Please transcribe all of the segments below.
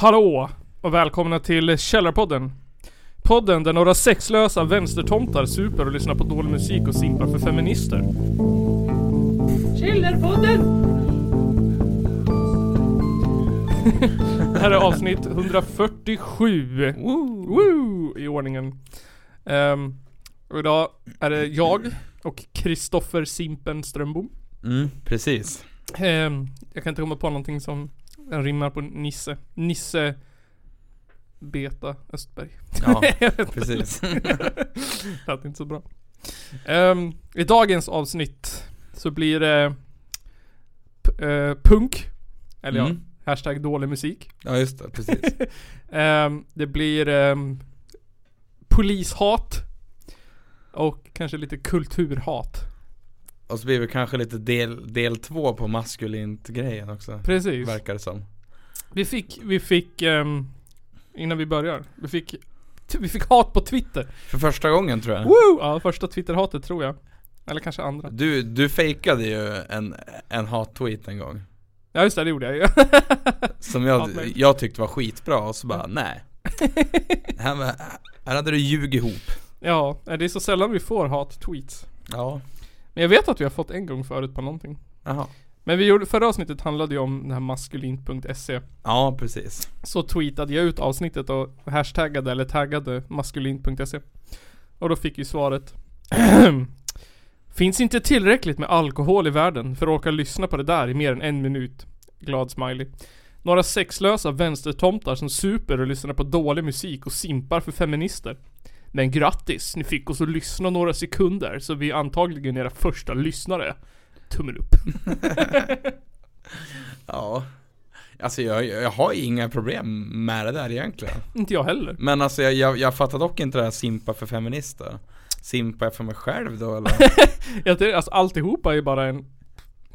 Hallå och välkomna till Källarpodden. Podden där några sexlösa vänstertomtar super och lyssnar på dålig musik och simpar för feminister. Källarpodden! Det här är avsnitt 147. Woo, woo, I ordningen. Ehm, och idag är det jag och Kristoffer Simpen Strömbom. Mm, precis. Ehm, jag kan inte komma på någonting som rimmar på Nisse. Nisse Beta Östberg. Ja, precis. Det lät inte så bra. Ehm, I dagens avsnitt så blir det eh, punk. Eller Mm. ja, hashtag dålig musik. Ja, just det. Precis. Ehm, det blir ehm, polishat. Och kanske lite kulturhat. Och så blir det kanske lite del, del två på maskulint grejen också. Precis. Verkar det som. Vi fick, vi fick, ehm, innan vi börjar. Vi fick, vi fick hat på Twitter. För första gången tror jag. Woo! Ja, första Twitter-hatet tror jag. Eller kanske andra. Du, du fejkade ju en, en hat-tweet en gång. Ja just det, det gjorde jag ju. Som Ja, jag, jag tyckte var skitbra och så bara, nej. Här, här hade du ljugit ihop. ja, det är så sällan vi får hat-tweets. Ja. Jag vet att vi har fått en gång förut på någonting. Jaha. Men vi gjorde, förra avsnittet handlade ju om det här maskulint.se. Ja, precis. Så tweetade jag ut avsnittet och hashtaggade eller taggade maskulint.se. Och då fick vi svaret Finns inte tillräckligt med alkohol i världen för att orka lyssna på det där i mer än en minut. Glad smiley. Några sexlösa vänstertomtar som super och lyssnar på dålig musik och simpar för feminister. Men grattis, ni fick oss att lyssna några sekunder så vi är antagligen era första lyssnare. Tummen upp. Ja. Alltså jag, jag har inga problem med det där egentligen. Inte jag heller. Men alltså jag, jag, jag fattar dock inte det här simpa för feminister. Simpar jag för mig själv då eller? Jag tycker, alltså alltihopa är ju bara en,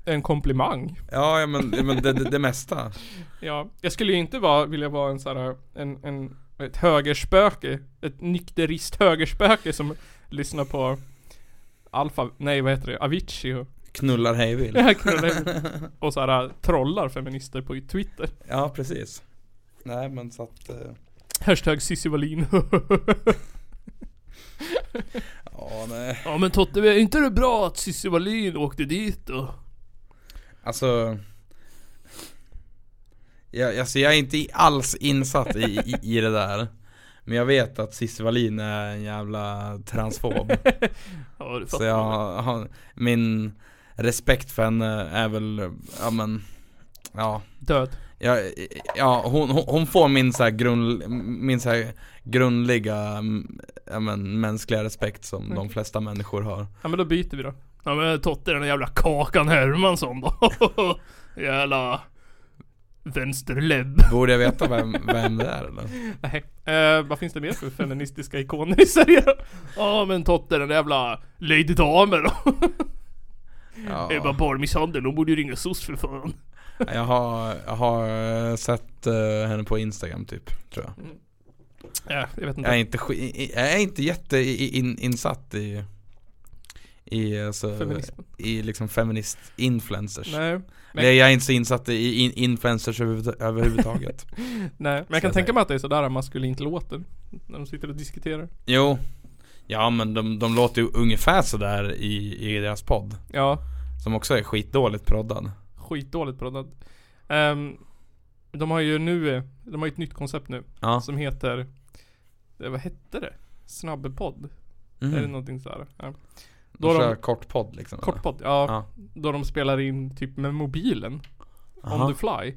en komplimang. Ja, ja men, men det, det, det mesta. Ja, jag skulle ju inte vara, vilja vara en sån här, en, en, ett högerspöke. Ett nykterist högerspöke som lyssnar på Alfa, nej vad heter det, Avicii och Knullar hejvill. det här knullar och så här trollar feminister på Twitter. Ja, precis. Nej men så att, eh, Hashtag Cissi Wallin. ja nej. ja men Totte, är inte det bra att Cissi Wallin åkte dit då? Alltså jag, alltså jag är inte alls insatt i, i, i det där. Men jag vet att Cissi Wallin är en jävla transfob. Ja du Så jag har, min respekt för henne är väl, ja men, ja. Död. Ja, ja hon, hon- får min så här grund, min så här grundliga, mm, ja men mänskliga respekt som de flesta människor har. Ja men då byter vi då. Ja men Totte den jävla Kakan Hermansson då. jävla vänsterlebb. Borde jag veta vem, vem det är eller? Nej. Eh, vad finns det mer för feministiska ikoner i Sverige då? Ja men Totte den där jävla Lady Damer då. Ja, Ebba barnmisshandel, hon borde ju ringa SOS för fan. jag har, jag har eh, sett eh, henne på Instagram typ, tror jag. Ja, jag vet inte. Jag är inte, jag är inte jätte i- in, i, i, alltså, i liksom feminist influencers. Nej. Eller jag är inte så insatt i in, influencers överhuvud- överhuvudtaget. Nej. Men jag Så kan jag tänka mig att det är sådär maskulint låter. När de sitter och diskuterar. Jo Ja men de, de låter ju ungefär sådär i, i deras podd Ja. Som också är skitdåligt proddad Skitdåligt proddat. Um, de har ju nu, de har ju ett nytt koncept nu. Ja Som heter, eh, vad hette det? Snabbepodd? Är det mm. någonting sådär? Ja. Då de de, kör kort podd liksom kort podd, ja, Ja. Då de spelar in typ med mobilen. Aha. On the fly.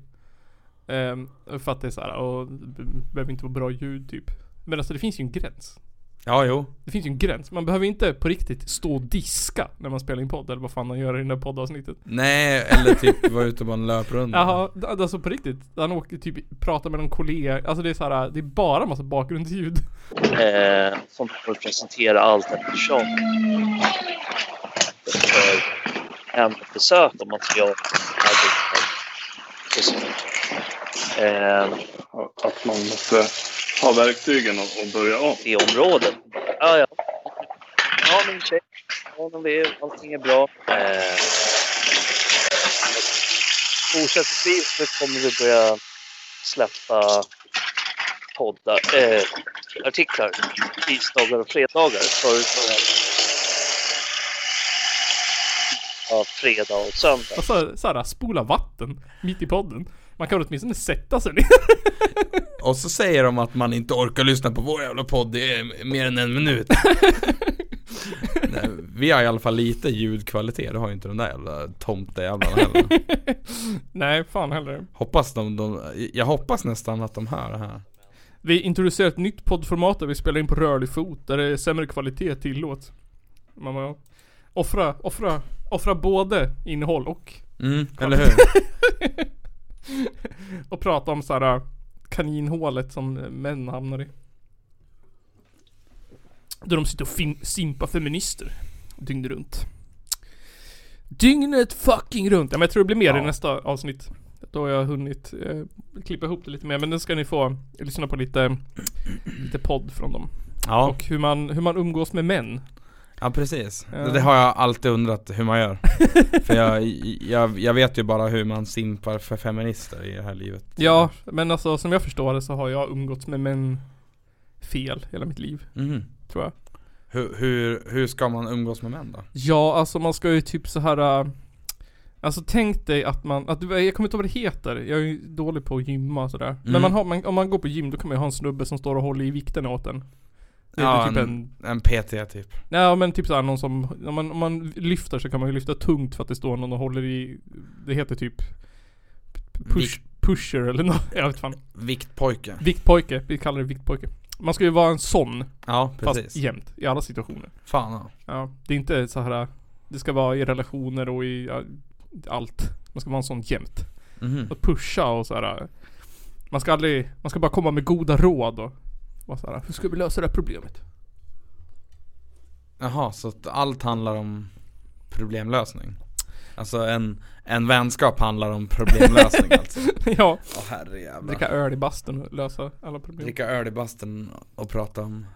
Ehm, för att det är såhär, och det behöver inte vara bra ljud typ. Men alltså det finns ju en gräns. Ja jo Det finns ju en gräns. Man behöver inte på riktigt stå och diska när man spelar in podd eller vad fan han gör i det där poddavsnittet. Nej eller typ vara ute på en löprunda Jaha, alltså på riktigt. Han åker typ, pratar med någon kollega. Alltså det är så här, det är bara massa bakgrundsljud. Eh, som får presentera allt eftersom. För en besök om material. Eh, att man måste ha verktygen och, och börja om. det området. Ja, ja. Ja, men check. Ja, men vi, allting är bra. Eh, fortsättningsvis så kommer vi börja släppa poddar, eh, artiklar tisdagar och fredagar. Förut var det ja, fredag och söndag. Så, så här, spola vatten mitt i podden. Man kan åtminstone sätta sig ner. Och så säger de att man inte orkar lyssna på vår jävla podd i mer än en minut Nej, Vi har i alla fall lite ljudkvalitet, det har ju inte de där jävla tomtejävlarna heller Nej, fan heller. Hoppas de, de, jag hoppas nästan att de hör det här Vi introducerar ett nytt poddformat där vi spelar in på rörlig fot, där det är sämre kvalitet tillåts. Man bara, offra, offra, offra både innehåll och, Mm, eller hur? och prata om såhär kaninhålet som män hamnar i. Där de sitter och simpar feminister dygnet runt. Dygnet fucking runt! Ja men jag tror det blir mer i Ja. nästa avsnitt. Då har jag hunnit eh, klippa ihop det lite mer men nu ska ni få lyssna på lite, lite podd från dem. Ja, Och hur man, hur man umgås med män. Ja precis Ja. Det har jag alltid undrat hur man gör För jag, jag, jag vet ju bara hur man simpar för feminister i det här livet Ja, men alltså som jag förstår det så har jag umgåtts med män fel hela mitt liv, Mhm. tror jag. hur, hur, hur ska man umgås med män då? Ja, alltså man ska ju typ så här. äh, Alltså tänk dig att man, att, du- jag kommer inte ihåg vad det heter, jag är ju dålig på att gymma och sådär. Men Mm. man har, man, om man går på gym då kan man ju ha en snubbe som står och håller i vikten åt en. Det är Ja, typ en, en, en PT typ nej men typ såhär någon som, om man, om man lyfter så kan man ju lyfta tungt för att det står någon och håller i, det heter typ push, pusher eller något, jag vet fan. Viktpojke Viktpojke, vi kallar det viktpojke. Man ska ju vara en sån, Ja, fast precis jämt, i alla situationer. Fan ja. Ja, det är inte så här. Det ska vara i relationer och i ja, allt. Man ska vara en sån jämt. Mhm. Att pusha och så här. Man ska aldrig, man ska bara komma med goda råd och vara så här, hur ska vi lösa det här problemet? Jaha, så att allt handlar om problemlösning? Alltså en, en vänskap handlar om problemlösning alltså? ja, Åh herrejävlar dricka öl i bastun och lösa alla problem. Dricka öl i bastun och prata om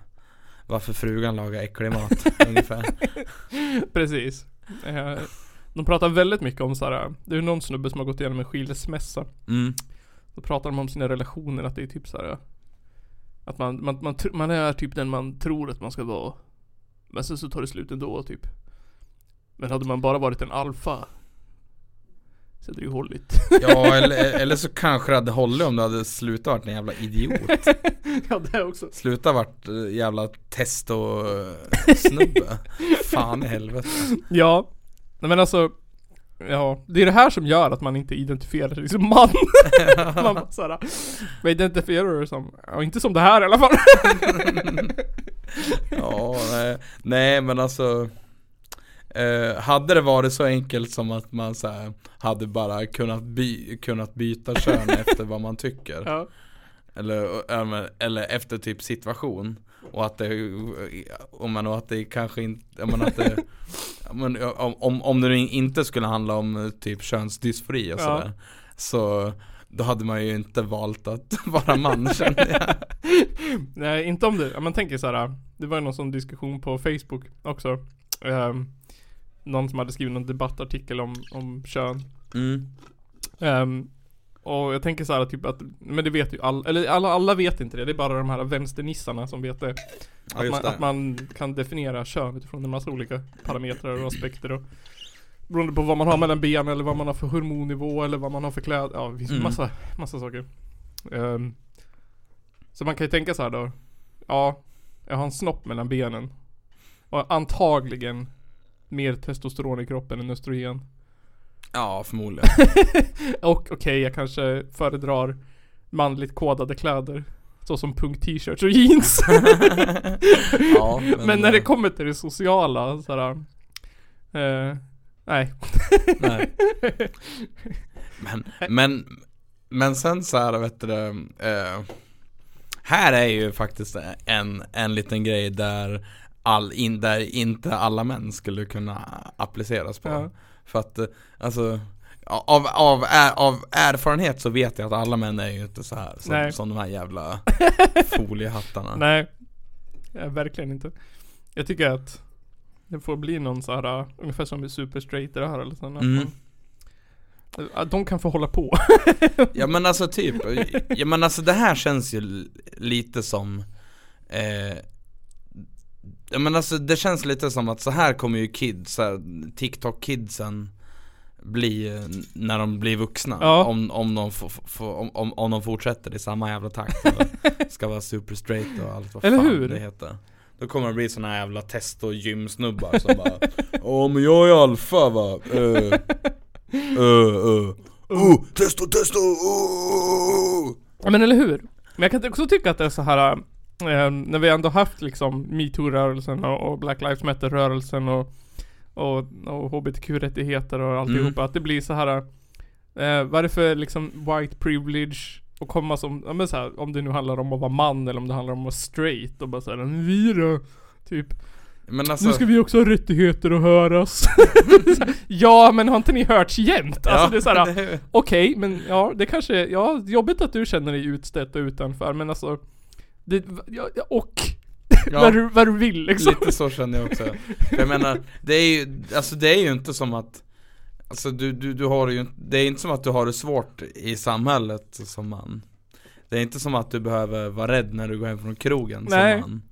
varför frugan lagar äcklig mat ungefär Precis. Eh, de pratar väldigt mycket om så här. det är någon snubbe som har gått igenom en skilsmässa. mm. Då pratar de om sina relationer, att det är typ så här. Att man, man, man, man är typ den man tror att man ska vara. Men sen så tar det slut ändå typ. Men hade man bara varit en alfa. Så hade det ju hållit. Ja eller, eller så kanske det hade hållit om du hade slutat varit en jävla idiot ja det också. Sluta vart eh, jävla testo-snubbe Fan i helvete Ja. Nej men alltså. Ja, det är det här som gör att man inte identifierar sig som man. man bara såhär. Vad identifierar du dig som? Ja, inte som det här i alla fall. Ja, nej, nej men alltså eh, Hade det varit så enkelt som att man så här, hade bara kunnat, by, kunnat byta kön efter vad man tycker ja. eller, eller efter typ situation Och att det, om man, och att det kanske inte, men att det men, om, om, det inte skulle handla om eh, typ könsdysfori och Ja. sådär Så då hade man ju inte valt att vara man känner jag Nej, inte om det. Man tänker så här. Det var ju någon sån diskussion på Facebook också. Ehm, någon som hade skrivit någon debattartikel om, om kön. mm. Ehm, och jag tänker så här typ att, men det vet ju alla, eller alla, alla vet inte det. Det är bara de här vänsternissarna som vet det. Ja, Att just man, det. att man kan definiera kön utifrån en massa olika parametrar och aspekter och Beroende på vad man har mellan benen eller vad man har för hormonnivå eller vad man har för kläder. Ja, det finns Mm. massa, massa saker. Ehm, så man kan ju tänka så här då. Ja, jag har en snopp mellan benen. Och antagligen mer testosteron i kroppen än östrogen. Ja förmodligen Och okej, jag kanske föredrar manligt kodade kläder. Såsom punk-t-shirts och jeans. Ja, Men när det kommer till det sociala sådär. Eh, nej. Nej. Men, men, men sen så här vet du eh, Här är ju faktiskt en, en liten grej där, all, in, där inte alla män skulle kunna appliceras på Ja. För att, eh, alltså av, av, av erfarenhet så vet jag att alla män är ju inte så här som, Nej. som de här jävla foliehattarna Nej. Ja, verkligen inte. Jag tycker att det får bli någon så här uh, ungefär som i Super Straight det här eller så. Mm. man, Att de kan få hålla på. Ja men alltså typ, ja men alltså det här känns ju lite som eh, Ja men alltså det känns lite som att så här kommer ju kids, TikTok-kidsen bli eh, när de blir vuxna Ja. om, om, de om, om, om de fortsätter i samma jävla takt och ska vara super straight och allt vad Eller fan hur? det heter Då kommer det bli såna här jävla testo gymsnubbar som bara Åh men jag är alfa va, uh, uh, uh. Oh, testo, testo, oh. Ja men eller hur? Men jag kan också tycka att det är så här eh, när vi ändå haft liksom metoo-rörelsen och, och Black Lives Matter-rörelsen och, och, och HBTQ-rättigheter och alltihopa. Mm. Att det blir så här eh, vad är det för liksom white privilege och komma som, ja men så här, om det nu handlar om att vara man eller om det handlar om att vara straight och bara såhär, vi då? Typ, alltså, nu ska vi också ha rättigheter att höras. ja men har inte ni hörts jämt? Alltså det är såhär, Okej, men ja, det kanske är, ja, jobbigt att du känner dig utstött och utanför, men alltså det, ja, och. Ja, vad, du, vad du vill liksom. lite så känner jag också. Jag menar, det är ju, alltså det är ju inte som att Alltså du, du, du har ju det är inte som att du har det svårt i samhället som man. Det är inte som att du behöver vara rädd när du går hem från krogen Nej. som man.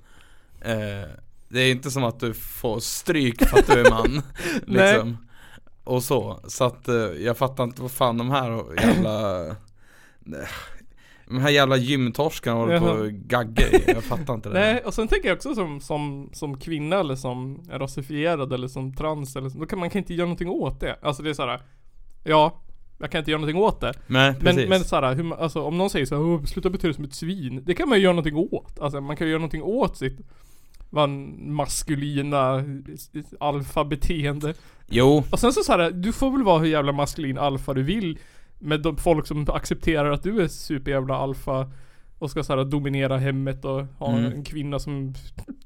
Eh, Det är inte som att du får stryk för att du är man Nej. liksom Och så, så att eh, jag fattar inte vad fan de här jävla De här jävla gymtorskarna håller på Jaha. och gagga i, jag fattar inte det Nej, och sen tänker jag också som, som, som kvinna eller som rasifierad eller som trans eller så, då kan man kan inte göra någonting åt det. Alltså det är såhär, ja, jag kan inte göra någonting åt det. Nej precis Men, men såhär, hur, man- alltså, om någon säger såhär, "Åh, sluta bete dig som ett svin. Det kan man ju göra någonting åt. Alltså man kan ju göra någonting åt sitt van, maskulina alfabeteende. Jo, Och sen så såhär, du får väl vara hur jävla maskulin alfa du vill med de folk som accepterar att du är superjävla alfa och ska såhär dominera hemmet och ha Mm. en kvinna som,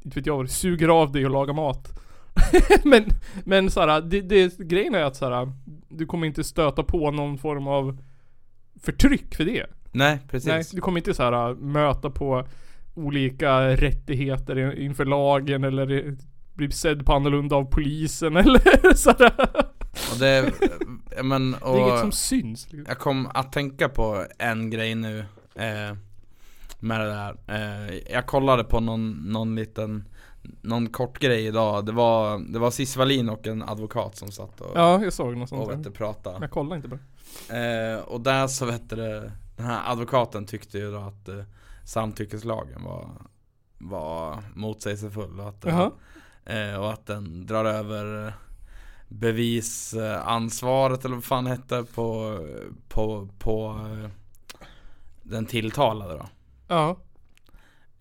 inte vet jag, suger av dig och lagar mat. men, men såhär, det, det, grejen är att såhär, du kommer inte stöta på någon form av förtryck för det. nej precis Nej, du kommer inte såhär möta på olika rättigheter in- inför lagen eller bli sedd på annorlunda av polisen eller sådär. Och det, men, Det är inget och som syns. Liksom. jag kom att tänka på en grej nu eh, Med det där eh, Jag kollade på någon, någon liten Någon kort grej idag, det var, det var Cissi Wallin och en advokat som satt och, Ja, jag såg något och sånt vet där. du, pratade Jag kollar inte på det. eh, Och där så vet du, det, den här advokaten tyckte ju då att eh, samtyckeslagen var, var motsägelsefull och att, den- Jaha. eh, och att den drar över bevisansvaret eller vad fan hette på, på, på eh, den tilltalade då. Ja.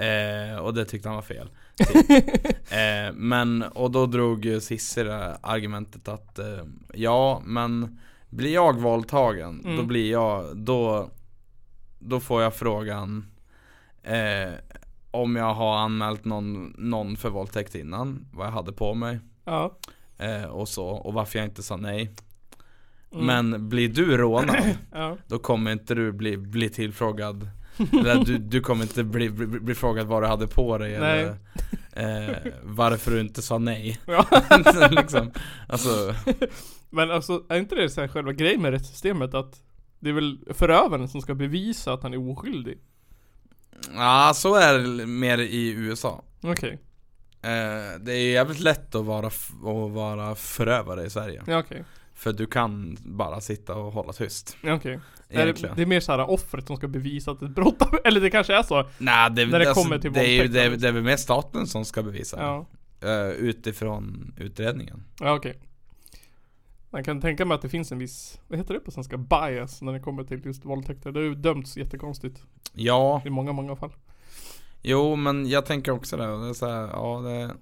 Eh, och det tyckte han var fel. Typ. eh, men, och då drog Cissi det argumentet att eh, ja, men blir jag våldtagen, då Mm. blir jag, då, då får jag frågan eh, om jag har anmält någon, någon för våldtäkt innan, vad jag hade på mig Ja. Eh, och så, och varför jag inte sa nej. Mm. Men blir du rånad, Ja. då kommer inte du bli, bli tillfrågad Eller du, du kommer inte bli, bli, bli frågad vad du hade på dig eller eh, varför du inte sa nej Ja. liksom, Alltså, Men alltså, är inte det så här själva grejen med rättssystemet att det är väl förövaren som ska bevisa att han är oskyldig? ja så är det mer i USA Okej. Eh, Det är jävligt lätt att vara, att vara förövare i Sverige Ja okej. För du kan bara sitta och hålla tyst Ja okej. Är det, det är mer såhär offret som ska bevisa att ett brott Eller det kanske är så? Nej det, när det alltså, kommer till det är det, är- det är väl mer staten som ska bevisa Ja. eh, Utifrån utredningen Ja okej. Man kan tänka mig att det finns en viss, vad heter det på svenska? Bias när det kommer till just våldtäkter. Det har ju dömts jättekonstigt Ja, i många, många fall. Jo men jag tänker också det, det är så här, ja det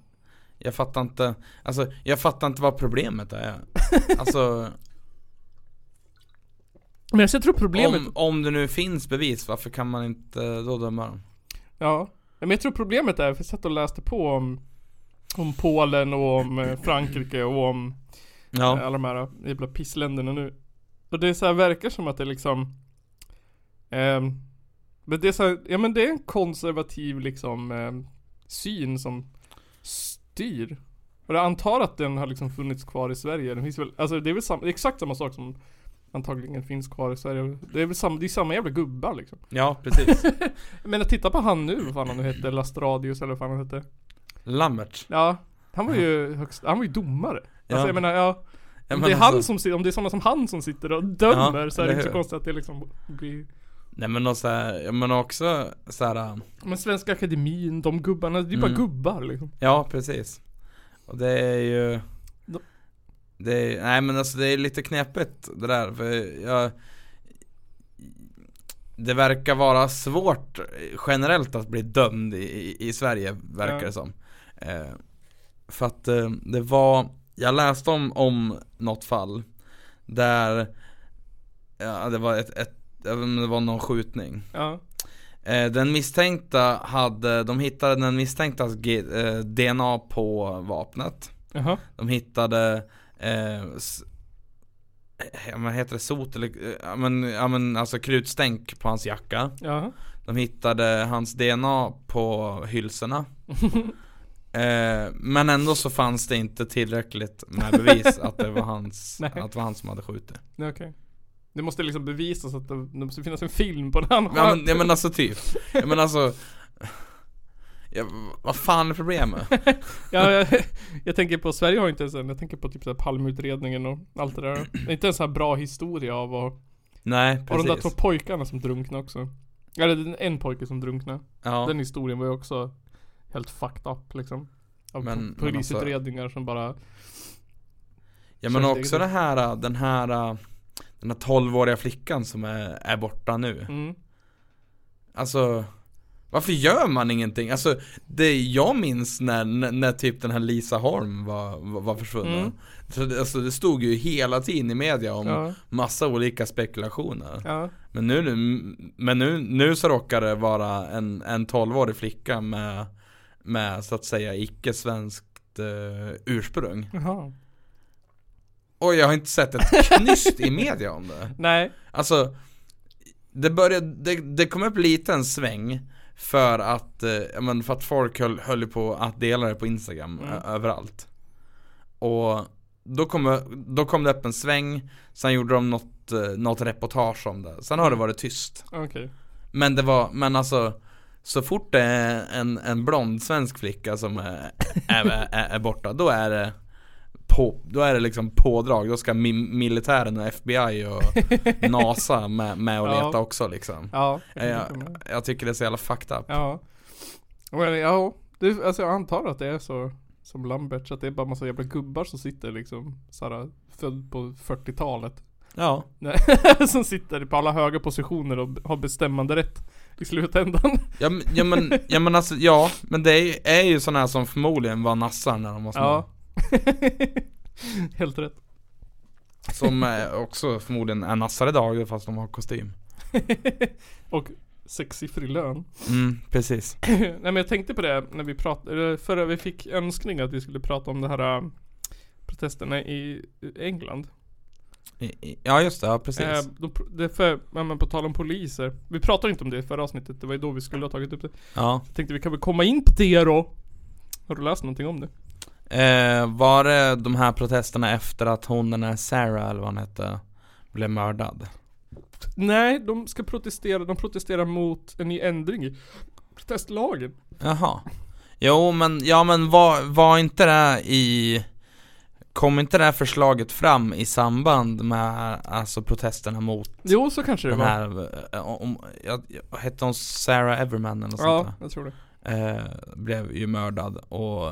Jag fattar inte, alltså jag fattar inte vad problemet är Alltså Men jag tror problemet, om, om det nu finns bevis, varför kan man inte då döma dem? ja. Men jag tror problemet är, för jag satt och läste på om, om Polen och om eh, Frankrike och om Ja, alla de här jävla pissländerna nu. Och det är så här, verkar som att det liksom ehm, Men det är så här, ja men det är en konservativ liksom ehm, syn som styr. Och jag antar att den har liksom funnits kvar i Sverige. Den finns väl, alltså det är väl samma, exakt samma sak som antagligen finns kvar i Sverige. Det är väl samma, det är samma jävla gubbar liksom. Ja, precis. Men att titta på han nu, vad fan han nu hette, Lastradius eller vad fan han hette. Lammert. Ja, han var ju högst, han var ju domare. Ja. Alltså jag menar, ja. Ja, Om det är alltså- han som om det är sådana som han som sitter och dömer Ja, så är det inte så konstigt att det liksom blir Nej men och så här, ja, men också så här, Men Svenska Akademin, de gubbarna, det är ju bara Mm. gubbar liksom. ja precis. Och det är ju De- det är, nej men alltså det är lite knepigt det där för jag Det verkar vara svårt generellt att bli dömd i, i, i Sverige verkar Ja. det som eh, För att eh, det var, jag läste om, om något fall Där Ja det var ett, ett det var någon skjutning Ja. Eh, Den misstänkta hade, de hittade den misstänktas eh, DNA på vapnet Jaha. De hittade eh, eh, vad heter det, sot eller, ja men, ja men alltså krutstänk på hans jacka Jaha. De hittade hans DNA på hylsorna eh, Men ändå så fanns det inte tillräckligt med bevis att det var hans, att det var han som hade skjutit okej. Det måste liksom bevisas att det, det måste finnas en film på när han Ja men, ja, men alltså typ, ja, men alltså ja, Vad fan är problemet? Ja, jag, jag tänker på, Sverige har inte ens en, jag tänker på typ så här Palmeutredningen och allt det där. Det är inte en så här bra historia av och, Nej och de där två precis pojkarna som drunknade också. Eller en pojke som drunknade. ja. Den historien var ju också helt fucked up liksom. Av Men- po- men alltså- polisutredningar som bara Ja men också det här, den här Den här 12-åriga flickan som är, är borta nu. Mm, Alltså Varför gör man ingenting? Alltså Det jag minns när, när, när typ den här Lisa Holm var, var, var försvunnen. Mm. så Alltså det stod ju hela tiden i media om ja, massa olika spekulationer. Ja, Men nu, men nu, nu så råkar det vara en, en 12-årig flicka med Med så att säga icke-svenskt eh, ursprung. Jaha. Och jag har inte sett ett knyst i media om det. Nej, Alltså Det började, det, det kom upp lite en sväng För att, eh, men för att folk höll, höll på att dela det på Instagram Mm. överallt. Och då kom, då kom det upp en sväng Sen gjorde de något, eh, något reportage om det. Sen har det varit tyst. Okej. Men det var, men alltså Så fort det är en, en blond svensk flicka som är, är, är, är borta Då är det på, då är det liksom pådrag, då ska mi- militären och FBI och NASA med, med och Ja. leta också liksom Ja, jag kan jag, jag tycker det är så jävla fucked up Ja. Men ja, det, alltså jag antar att det är så som Lambert, så att det är bara massa jävla gubbar som sitter liksom såhär född på 40-talet. Ja, som sitter på alla höga positioner och har bestämmande rätt i slutändan. ja, men- ja men, ja men alltså, ja Men det är, är ju sådana här som förmodligen var nassar när de var små Ja. Helt rätt. Som är också förmodligen är nassar idag fast de har kostym och sexsiffrig lön. Mm, precis Nej men jag tänkte på det när vi pratade, förra vi fick önskning att vi skulle prata om det här äh, protesterna i England. Ja just det, ja precis Eh, då, det för, ja, men på tal om poliser. Vi pratade inte om det i förra avsnittet, det var ju då vi skulle ha tagit upp det. Ja Jag tänkte vi kan väl komma in på det då. Har du läst någonting om det? Eh, var det de här protesterna efter att hon den här Sarah eller vad hon hette Blev mördad? Nej, de ska protestera, de protesterar mot en ny ändring i protestlagen. Jaha Jo men, ja men var, var inte det i Kom inte det här förslaget fram i samband med alltså protesterna mot Jo, så kanske det den var. här, eh, om, jag, jag, hette hon Sarah Everman eller något sånt Ja, där? jag tror det. eh, Blev ju mördad och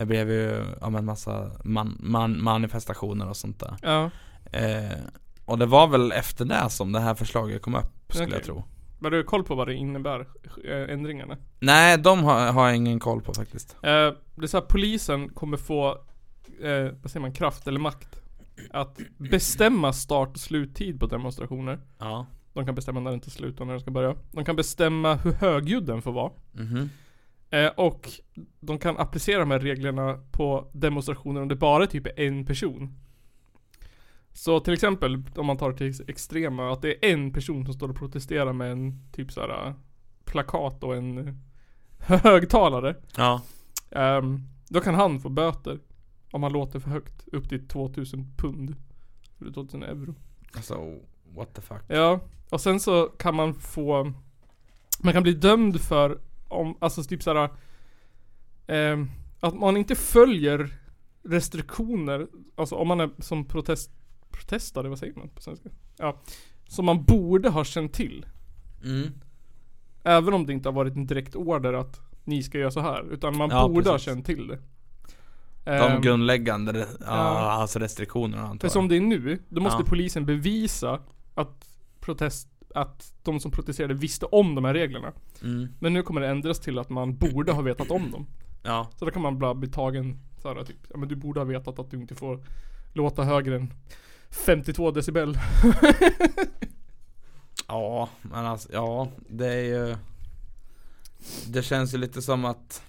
Det blev ju, ja men massa man, man, manifestationer och sånt där Ja. Eh, och det var väl efter det som det här förslaget kom upp, skulle Okej. jag tro. Men du har koll på vad det innebär, eh, ändringarna? Nej, de har, har jag ingen koll på faktiskt. Eh, det är så här, polisen kommer få, eh, vad säger man, kraft eller makt att bestämma start och sluttid på demonstrationer. Ja. De kan bestämma när den tar slut och när den ska börja. De kan bestämma hur högljudd den får vara. Mhm. Eh, och de kan applicera de här reglerna på demonstrationer om det bara är typ en person. Så till exempel om man tar det till extrema, att det är en person som står och protesterar med en typ såhär äh, plakat och en högtalare. Ja. Ehm, då kan han få böter. Om han låter för högt. Upp till 2000 pund. Eller 2000 euro. Alltså, what the fuck. Ja, och sen så kan man få Man kan bli dömd för om, alltså typ såhär eh, Att man inte följer restriktioner Alltså om man är som protest Protestare, vad säger man på svenska? Ja Som man borde ha känt till Mm. Även om det inte har varit en direkt order att Ni ska göra så här Utan man Ja, borde ha precis. känt till det De Ehm, grundläggande, ja, alltså restriktionerna antar För jag. som det är nu, då måste Ja. polisen bevisa att protest, att de som protesterade visste om de här reglerna. Mm. Men nu kommer det ändras till att man borde ha vetat om dem. Ja. Så då kan man bara bli tagen såhär typ, ja men du borde ha vetat att du inte får låta högre än 52 decibel. Ja, men alltså, ja, det är ju Det känns ju lite som att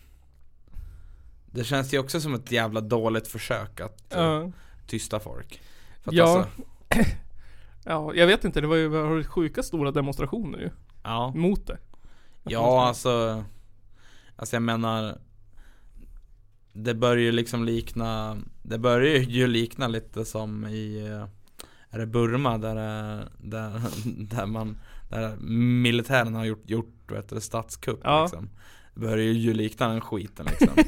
Det känns ju också som ett jävla dåligt försök att Ja. tysta folk För att Ja. alltså, Ja, jag vet inte, det var ju var sjuka stora demonstrationer ju. ja, Mot det. ja alltså Alltså jag menar Det börjar ju liksom likna Det börjar ju likna lite som i eh, Är det Burma där, det- där, där man Där militären har gjort, gjort vet du, statskupp Ja. liksom Det börjar ju likna den skiten liksom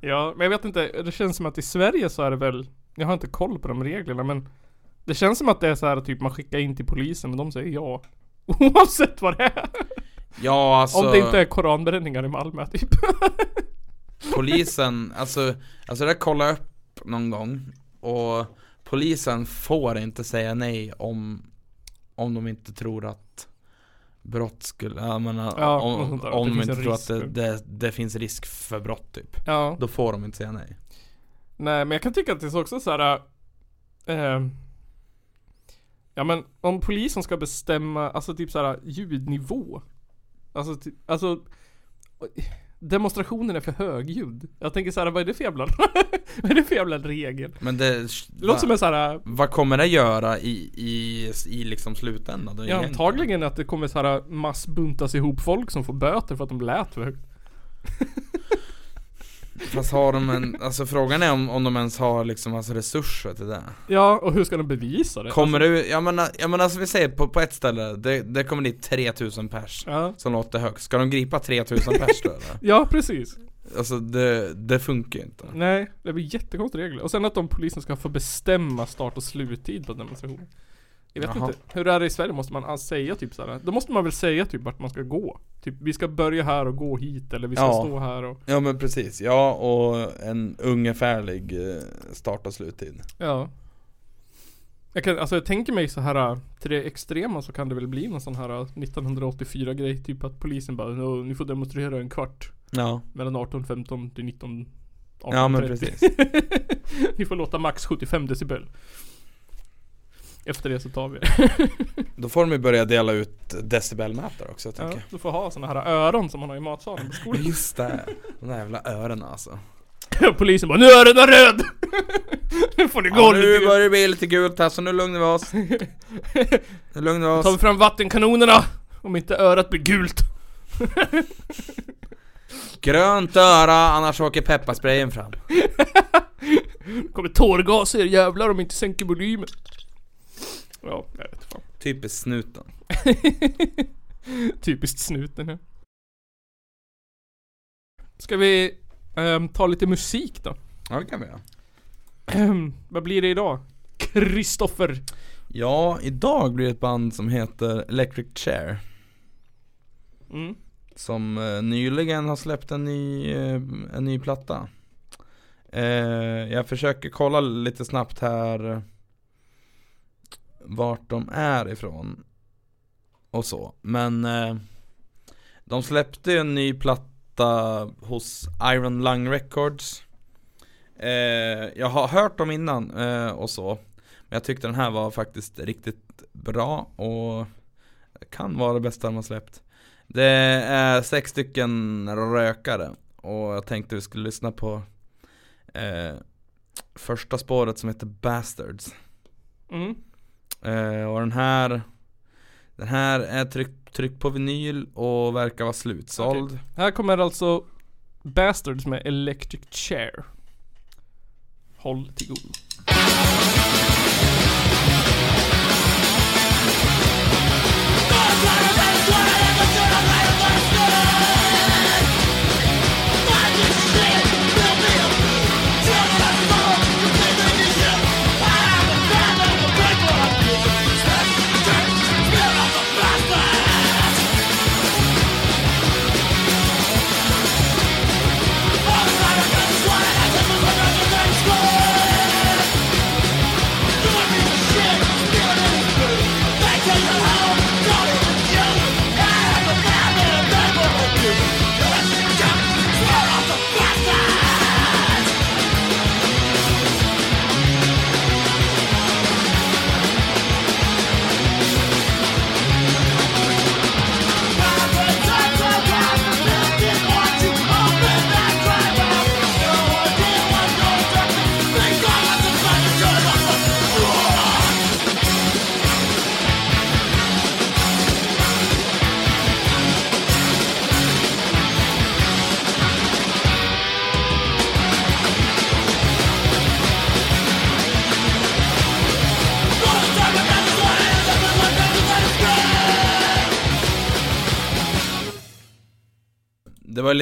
Ja, men jag vet inte, det känns som att i Sverige så är det väl Jag har inte koll på de reglerna men Det känns som att det är så här typ man skickar in till polisen och de säger ja. Oavsett vad det är. Ja alltså Om det inte är koranbränningar i Malmö typ. Polisen, alltså, alltså det kollade jag upp någon gång Och polisen får inte säga nej om Om de inte tror att Brott skulle, jag menar, Ja, om, där, om de inte tror att det, det, det finns risk för brott typ. Ja. Då får de inte säga nej. Nej men jag kan tycka att det är också så här. Eh, ja men om polisen ska bestämma, alltså typ så här ljudnivå. Alltså, ty, alltså Demonstrationen är för högljudd. Jag tänker så här, vad är det för jävla, vad är det för jävla regel? Men det, låter som en så här, vad kommer det göra i, i, i liksom slutändan ja, egentligen? antagligen att det kommer så här massbuntas ihop folk som får böter för att de lät för högt. Fast har de en, alltså frågan är om, om de ens har liksom alltså resurser till det Ja, och hur ska de bevisa det? Kommer du, jag menar, jag menar alltså vi säger på, på ett ställe, det, det kommer dit 3000 pers Ja, som låter högt, ska de gripa 3000 pers då eller? ja precis. Alltså det, det funkar ju inte Nej, det blir jättekonstiga regler. Och sen att de polisen ska få bestämma start och sluttid på demonstrationer. Jag vet Jaha. inte. Hur är det i Sverige? Måste man alltså säga typ såhär? Då måste man väl säga typ vart man ska gå? Typ vi ska börja här och gå hit eller vi ska Ja. stå här och Ja men precis, ja och en ungefärlig eh, start och sluttid Ja. Jag kan, alltså jag tänker mig så här till det extrema så kan det väl bli någon sån här 1984 grej. Typ att polisen bara "Nå, ni får demonstrera en kvart. Ja, Mellan 18.15 till 19 ja men 18.30." precis Ni får låta max 75 decibel. Efter det så tar vi det. Då får de ju börja dela ut decibelmätare också Ja, tänker du får ha såna här öron som man har i matsalen på jag skolan. Just det, de där jävla öronen alltså Polisen bara 'Nu är den röd!' nu får ni gå Ja, nu börjar det bli lite gult här så nu lugnar vi oss Nu lugnar vi tar vi oss fram vattenkanonerna! Om inte örat blir gult. Grönt öra, annars åker pepparsprayen fram kommer tårgas er jävlar om inte sänker volymen. Ja, jag vet fan. Typiskt snuten Typiskt snuten ja. Ska vi ehm, ta lite musik då? Ja det kan vi göra Ehm, vad blir det idag? Kristoffer. Ja, idag blir det ett band som heter Electric Chair Mm. Som eh, nyligen har släppt en ny, eh, en ny platta eh, Jag försöker kolla lite snabbt här vart de är ifrån Och så, men eh, De släppte en ny platta hos Iron Lung Records eh, Jag har hört dem innan eh, och så Men jag tyckte den här var faktiskt riktigt bra och Kan vara det bästa de har släppt det är sex stycken rökare och jag tänkte vi skulle lyssna på eh, första spåret som heter Bastards. Mm. Eh, och den här Den här är tryckt tryck på vinyl och verkar vara slutsåld. Här kommer alltså Bastards med Electric Chair. Håll till god.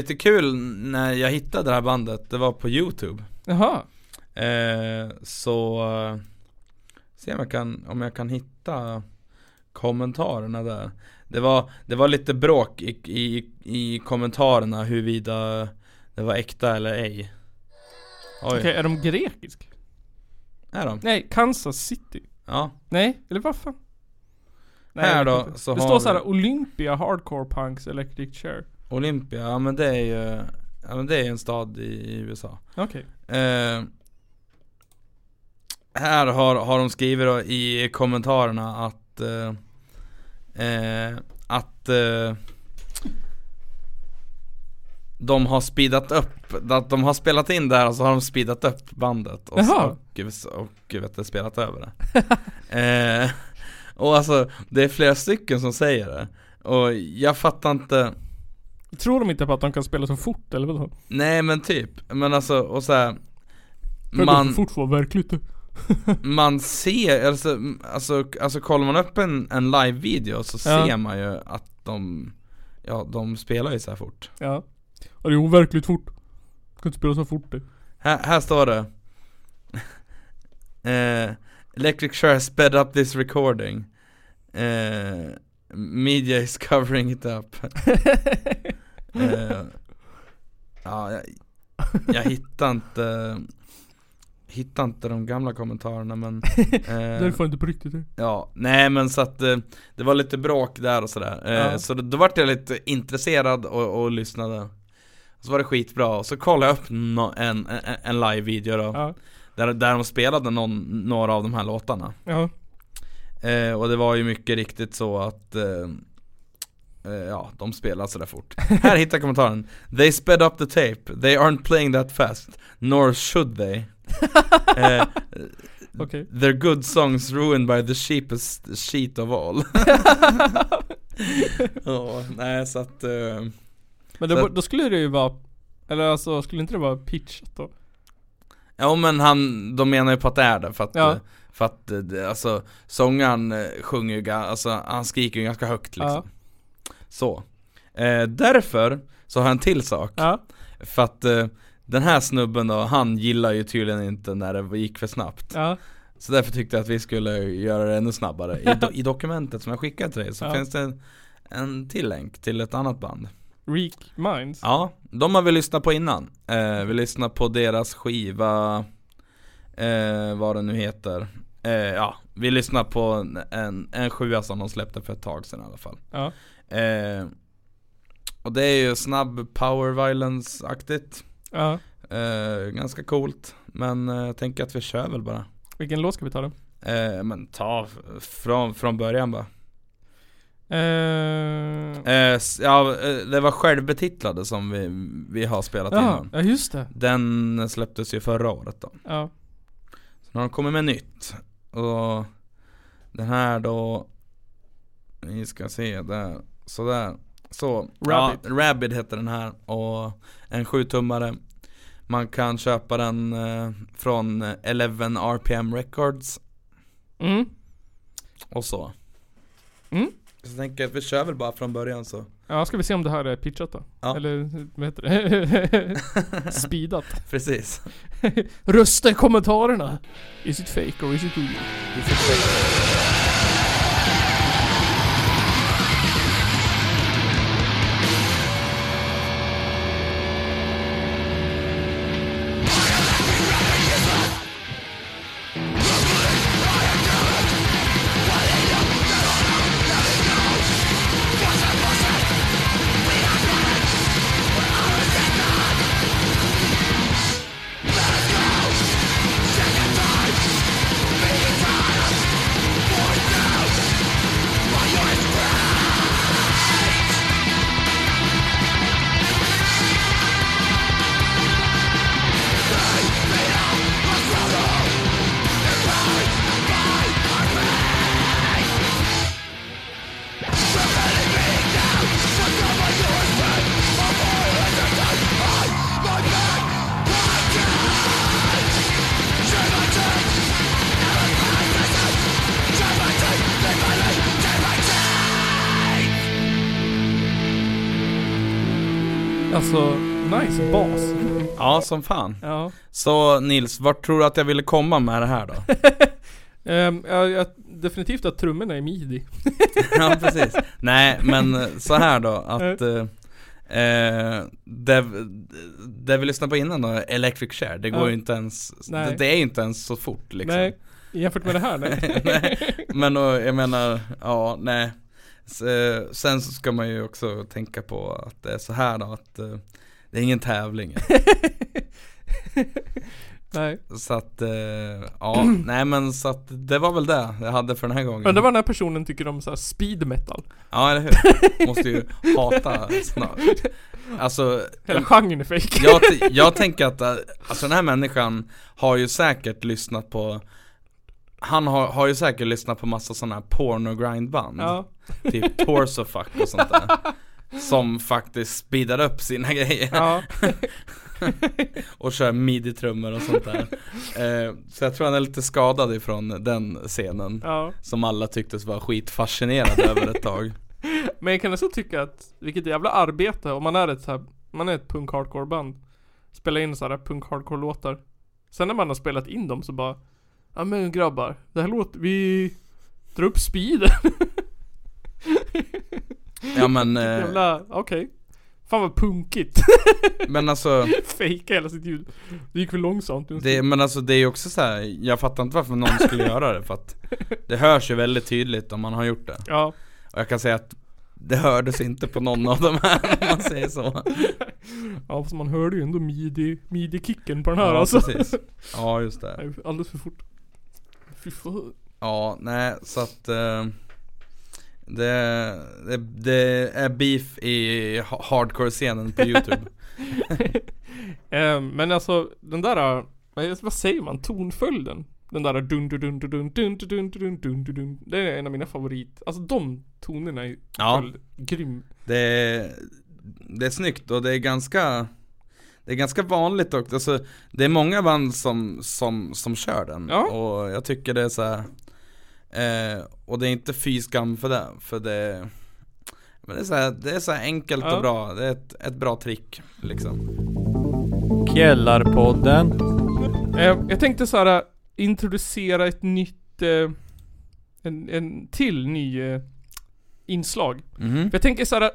Lite kul när jag hittade det här bandet, det var på youtube Jaha. eh, Så, eh, se om jag kan, om jag kan hitta kommentarerna där Det var, det var lite bråk i, i, i kommentarerna huruvida det var äkta eller ej Okej, är de grekisk? är de? Nej, Kansas City. Ja, Nej, eller vad fan? Här jag vet då, så Det har står vi- Olympia Hardcore Punks Electric Chair. Olympia, ja men det är ju, ja men det är en stad i, i USA Okej. Eh, här har, har de skrivit då i kommentarerna att eh, eh, Att eh, De har speedat upp, att de har spelat in det här och så har de speedat upp bandet och, Jaha. och, och, och vet du, spelat över det eh, Och alltså, det är flera stycken som säger det Och jag fattar inte Tror de inte på att de kan spela så fort eller vadå? Nej men typ, men alltså och så här, man, fort var verkligt man ser, alltså, alltså, alltså kollar man upp en, en live-video så Ja. ser man ju att de, ja de spelar ju så här fort Ja. Och det är overkligt fort. Kan inte spela så fort det. Här, här står det eh, Electric Chair sped up this recording eh, Media is covering it up eh, Ja, jag, jag hittar inte Hittar inte de gamla kommentarerna men eh, fan inte på riktigt det. Ja, nej men så att eh, det var lite bråk där och sådär eh, Ja. Så då, då vart jag lite intresserad och, och lyssnade Så var det skitbra, och så kollade jag upp no, en, en, en live-video då Ja. där, där de spelade någon, några av de här låtarna Ja. eh, Och det var ju mycket riktigt så att Ja, de spelade sådär fort. Här hittar jag kommentaren. They sped up the tape, they aren't playing that fast. Nor should they. Eh, Okej. Their good songs ruined by the cheapest sheet of all. Ja, nej så att eh, Men Så då, skulle det ju vara Eller alltså, skulle inte det vara pitchat då? Ja men han, de menar ju på att det är det för att, Ja. eh, för att eh, det, alltså sångaren eh, sjunger ju, alltså han skriker ju ganska högt liksom Så eh, Därför så har jag en till sak Ja. För att eh, den här snubben då, han gillar ju tydligen inte när det gick för snabbt Ja. Så därför tyckte jag att vi skulle göra det ännu snabbare I, do, i dokumentet som jag skickade till dig så Ja. finns det en, en till länk till ett annat band Reek Minds. Ja, de har vi lyssnat på innan eh, Vi lyssnade på deras skiva eh, Vad den nu heter eh, Ja, vi lyssnade på en, en, en sjua som de släppte för ett tag sedan i alla fall Ja. Eh, Och det är ju snabb power violence-aktigt Ja. eh, Ganska coolt Men eh, jag tänker att vi kör väl bara Vilken låt ska vi ta då? eh, Men ta från, från början bara Eh, eh, s- Ja, eh, det var självbetitlade som vi, vi har spelat ja, innan ja just det. Den släpptes ju förra året då Ja. Så nu har de kommit med nytt Och Den här då Vi ska se där Sådär Så Rabbit. Ja, Rabbit heter den här och En 7-tummare Man kan köpa den eh, från 11 RPM Records Mm. och så Mm. Så jag tänker att vi kör väl bara från början så. Ja, ska vi se om det här är pitchat då? Ja. Eller vad heter det? Speedat. Precis. Rösta i kommentarerna. Is it fake or is it real? Alltså, som fan. Ja. Så Nils, vart tror du att jag ville komma med det här då? Um, jag, jag, definitivt att trummorna är midi. ja, precis. Nej, men eh, så här då att eh, det, det vi lyssnade på innan då, Electric Share, det går ju inte ens, det, det är ju inte ens så fort liksom. Nej, jämfört med det här nej. nej, men och, jag menar, ja, nej. Sen så ska man ju också tänka på att det är så här då att det är ingen tävling. nej. Så att, eh, ja, nej men så att det var väl det jag hade för den här gången. Men det var den här personen tycker om så här speed metal. Ja eller hur? Måste ju hata snart. Alltså, Hela genren är fake. jag, jag tänker att, eh, alltså den här människan har ju säkert lyssnat på Han har, har ju säkert lyssnat på massa sådana här porno grindband Ja. Typ torso fuck och sånt där Som faktiskt speedar upp sina grejer. Ja. och kör midi-trummor och sånt där. Eh, Så jag tror han är lite skadad ifrån den scenen ja. Som alla tycktes vara skitfascinerade över ett tag. Men jag kan också tycka att, vilket jävla arbete om man är ett så här, man är ett punk hardcore band Spela in så här punk hardcore låtar Sen när man har spelat in dem så bara Ja men grabbar, det här låter, vi drar upp speeden Ja men, eh, Jävla, okej. Fan vad punkigt. Men alltså Fejka hela sitt ljud. Det gick för långsamt. Det, Men alltså det är ju också så här, jag fattar inte varför någon skulle göra det för att Det hörs ju väldigt tydligt om man har gjort det. Ja, Och jag kan säga att det hördes inte på någon av de här om man säger så. Ja fast man hörde ju ändå midi, midi-kicken på den här Ja alltså. precis. Ja just det. Alldeles för fort. Fy fan. Ja, nej så att eh, det, det, det är beef i ha- hardcore-scenen på youtube Eh, Men alltså den där, vad säger man, tonföljden? Den där dun dun dun dun dun dun dun dun dun dun dun Det är en av mina favorit, alltså de tonerna är Ja. grym det, är- det är snyggt och det är ganska Det är ganska vanligt också, alltså, det är många band som, som, som kör den Ja. Och jag tycker det är så här, eh, Och det är inte fy skam för det, för det men det är så, här, det är så här enkelt Ja. och bra, det är ett, ett bra trick liksom Källarpodden. eh, Jag tänkte så här introducera ett nytt, eh, en, en till ny eh, inslag. För jag tänker såhär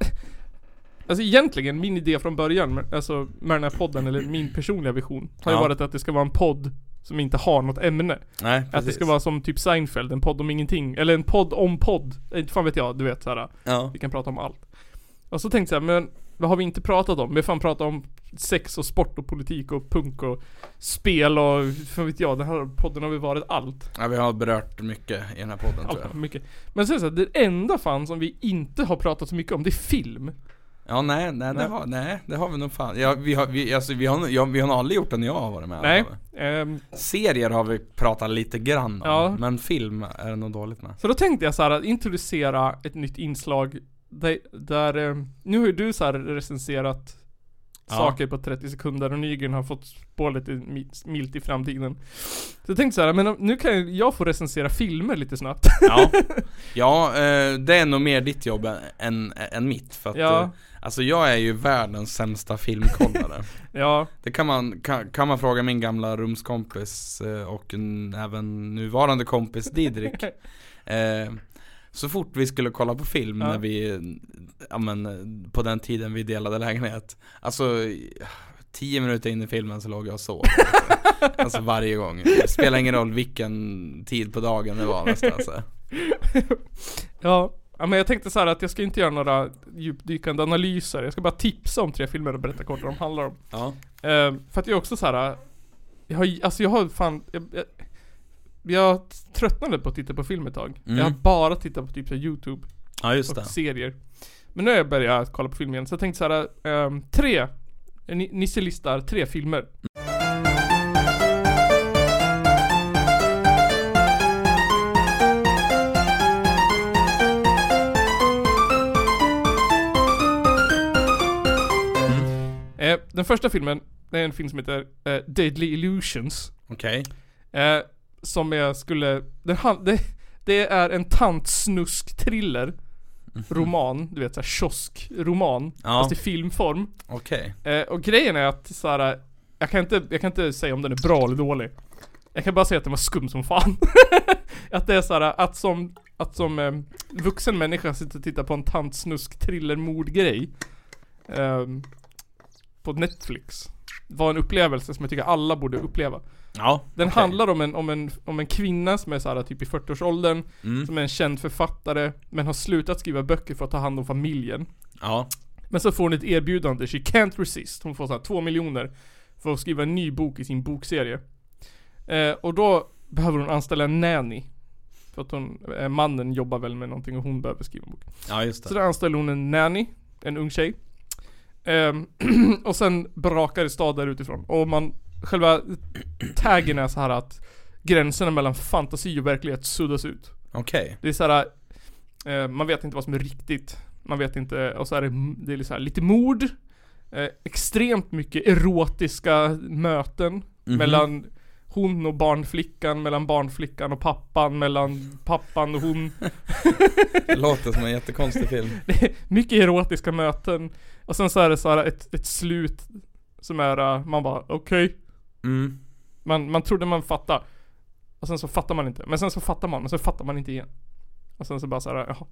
Alltså egentligen, min idé från början, alltså med den här podden, eller min personliga vision Har ju Ja. varit att det ska vara en podd som inte har något ämne. Nej, Att det precis. ska vara som typ Seinfeld, en podd om ingenting. Eller en podd om podd, Eh, inte fan vet jag, du vet såhär Ja, Vi kan prata om allt. Och så tänkte jag, men vad har vi inte pratat om? Vi har fan pratat om sex och sport och politik och punk och spel och fan vet jag, den här podden har vi varit allt. Ja vi har berört mycket i den här podden tror Allt, jag mycket. Men sen så här, det enda fan som vi inte har pratat så mycket om, det är film Ja nej, nej, Nej. Det, har, nej det har vi nog fan, ja, vi, har, vi, alltså, vi, har, ja, vi har nog aldrig gjort det när jag har varit med Nej. Ehm, Serier har vi pratat lite grann om, Ja. men film är det nog dåligt med Så då tänkte jag så här att introducera ett nytt inslag där, där eh, nu har ju du så recenserat Ja. saker på 30 sekunder och Nygren har fått spå lite mi- milt i framtiden. Så jag tänkte så här, men nu kan jag få recensera filmer lite snabbt. Ja, ja eh, det är nog mer ditt jobb än, än, än mitt för att Ja. Eh, Alltså jag är ju världens sämsta filmkollare ja, Det kan man, kan, kan man fråga min gamla rumskompis eh, och en, även nuvarande kompis Didrik eh, Så fort vi skulle kolla på film Ja. när vi, ja men på den tiden vi delade lägenhet Alltså Tio minuter in i filmen så låg jag och sov Alltså varje gång Det spelar ingen roll vilken tid på dagen det var nästan så. ja. Ja men jag tänkte så här att jag ska inte göra några djupdykande analyser. Jag ska bara tipsa om tre filmer och berätta kort vad de handlar om. Ja Eh, för att jag är också så här. Jag har, alltså jag har fan, jag, jag, jag tröttnade på att titta på film ett tag. Mm. Jag har bara tittat på typ så YouTube Ja och det serier. Men nu har jag börjat kolla på film igen, så jag tänkte så här. ehm, tre, Ni- Nisse listar tre filmer. Den första filmen, det är en film som heter eh, Deadly Illusions. Okej. Eh, som jag skulle, den, han- det, det är en tantsnusk-thriller. Roman, du vet såhär kiosk-roman Ja. Fast i filmform. Okej. Eh, Och grejen är att såhär jag kan, inte, jag kan inte säga om den är bra eller dålig. Jag kan bara säga att den var skum som fan. Att det är såhär att som Att som eh, vuxen människa sitta och titta på en tantsnusk thriller mordgrej ehm, På Netflix Var en upplevelse som jag tycker alla borde uppleva. Ja den okej. handlar om en, om, en, om en kvinna som är så här, typ i 40-årsåldern mm. Som är en känd författare Men har slutat skriva böcker för att ta hand om familjen. Ja. Men så får hon ett erbjudande, she can't resist. Hon får så här 2 miljoner För att skriva en ny bok i sin bokserie. Eh, Och då behöver hon anställa en nanny För att hon, eh, mannen jobbar väl med någonting och hon behöver skriva en bok. Ja just Så det då anställer hon en nanny, en ung tjej. Ehm, och sen brakar det stad där utifrån. Och man, själva taggen är så här att gränserna mellan fantasi och verklighet suddas ut. Okej Det är så här, eh, man vet inte vad som är riktigt. Man vet inte, och så är det, det är så här, lite mord. Eh, extremt mycket erotiska möten Mhm. mellan hon och barnflickan, mellan barnflickan och pappan, mellan pappan och hon. Det låter som en jättekonstig film. Det är mycket erotiska möten. Och sen så är det så här ett, ett slut Som är, uh, man bara okej. Mm. Man, man trodde man fattade Och sen så fattar man inte. Men sen så fattar man, men sen fattar man inte igen. Och sen så bara så här, jaha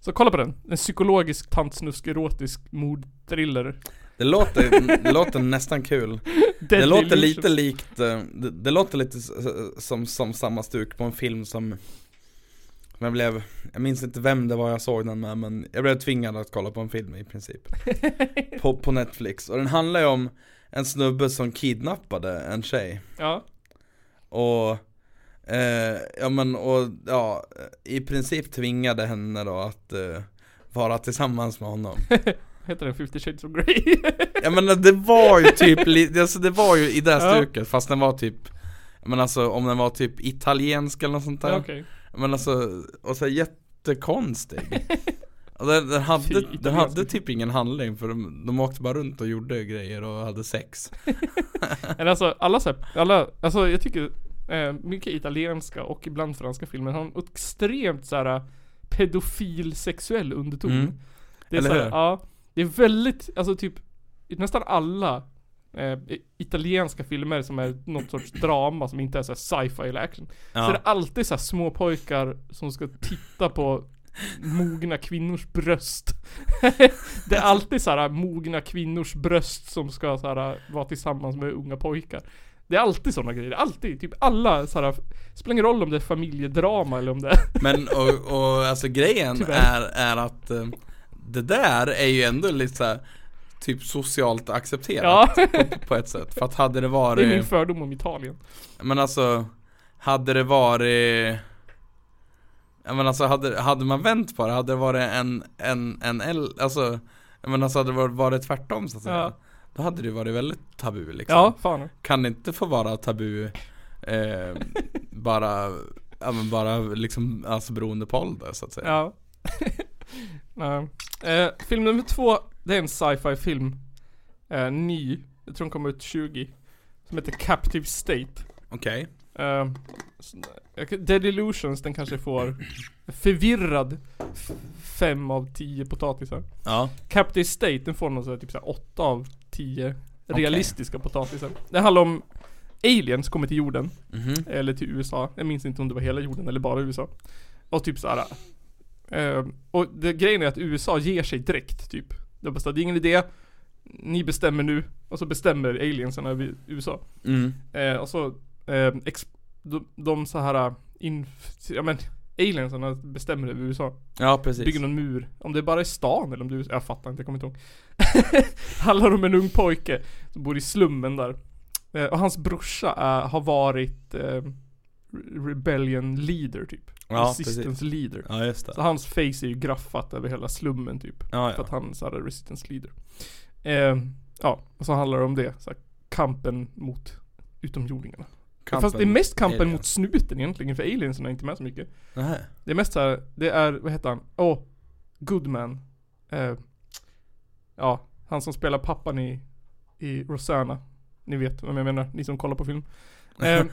Så kolla på den, en psykologisk tantsnusk erotisk mordthriller Det låter, det låter nästan kul. Det låter lite likt, eh, det, det låter lite som, som samma stuk på en film som som jag blev, jag minns inte vem det var jag såg den med men jag blev tvingad att kolla på en film i princip. På, på Netflix, och den handlar ju om en snubbe som kidnappade en tjej. Ja, Och, eh, ja men och, ja, i princip tvingade henne då att eh, vara tillsammans med honom. Heter den 50 shades of Grey? Ja men det var ju typ, alltså det var ju i det Ja. stuket fast den var typ Men alltså om den var typ italiensk eller något sånt där. Ja, okej. Men alltså, och så jättekonstig. Och den, den, hade, den hade typ ingen handling för de, de åkte bara runt och gjorde grejer och hade sex. Men alltså alla så här, alla, alltså jag tycker eh, mycket italienska och ibland franska filmer har en extremt så här pedofil sexuell underton. Mm. Det är Eller så här, hur? ja, det är väldigt, alltså typ nästan alla eh, italienska filmer som är något sorts drama som inte är så här sci-fi eller action. Så är det Ja, alltid så här små pojkar som ska titta på mogna kvinnors bröst. det är alltid så här mogna kvinnors bröst som ska så här, vara tillsammans med unga pojkar. Det är alltid sådana grejer, alltid. Typ alla så här, spelar ingen roll om det är familjedrama eller om det är men och, och alltså grejen Tyvärr. är, är att eh, Det där är ju ändå lite så här, Typ socialt accepterat Ja, på, på ett sätt För att hade det det är varit min fördom om Italien. Men alltså Hade det varit men alltså hade, hade man vänt på det, hade det varit en, en, en L, alltså Men alltså hade det varit, varit tvärtom så att säga Ja. Då hade det varit väldigt tabu liksom Ja, fan. Kan det inte få vara tabu eh, Bara, ja men bara liksom, alltså beroende på ålder så att säga Ja. Nej. Eh, film nummer två, det är en sci-fi film. Eh, ny, jag tror den kom ut 20. Som heter Captive State. Okej. Eh, så- jag- Dead Illusions den kanske får förvirrad f- fem av tio potatisar. Ja. Captive State den får någon sån här, typ såhär åtta av tio realistiska potatisar. Det handlar om aliens kommer till jorden. Mhm. Eller till USA. Jag minns inte om det var hela jorden eller bara USA. Och typ såhär. Eh, och det, grejen är att USA ger sig direkt typ. Är bara det är ingen idé. Ni bestämmer nu. Och så bestämmer aliensen över USA. Mm. Eh, och så eh, de, de så här in, ja men aliensarna bestämmer över USA. Ja, precis. Bygger någon mur. Om det är bara i stan eller om du, jag fattar inte, jag kommer inte ihåg. Handlar om en ung pojke som bor i slummen där. Eh, och hans brorsa är, har varit eh, Re- Rebellion leader typ. Ja, Resistance precis. leader. Ja, just det. Så hans face är ju graffat över hela slummen typ. Ja, För att ja. han så här, är resistance leader. Eh, ja, och så handlar det om det. Så här, kampen mot utomjordingarna. Fast det är mest kampen alien. mot snuten egentligen, för aliensen är inte med så mycket. Nähä. Det är mest så här, det är, vad heter han? Åh, oh, Goodman. Eh, ja, han som spelar pappan i, i Rosanna. Ni vet vem jag menar, ni som kollar på film. Eh,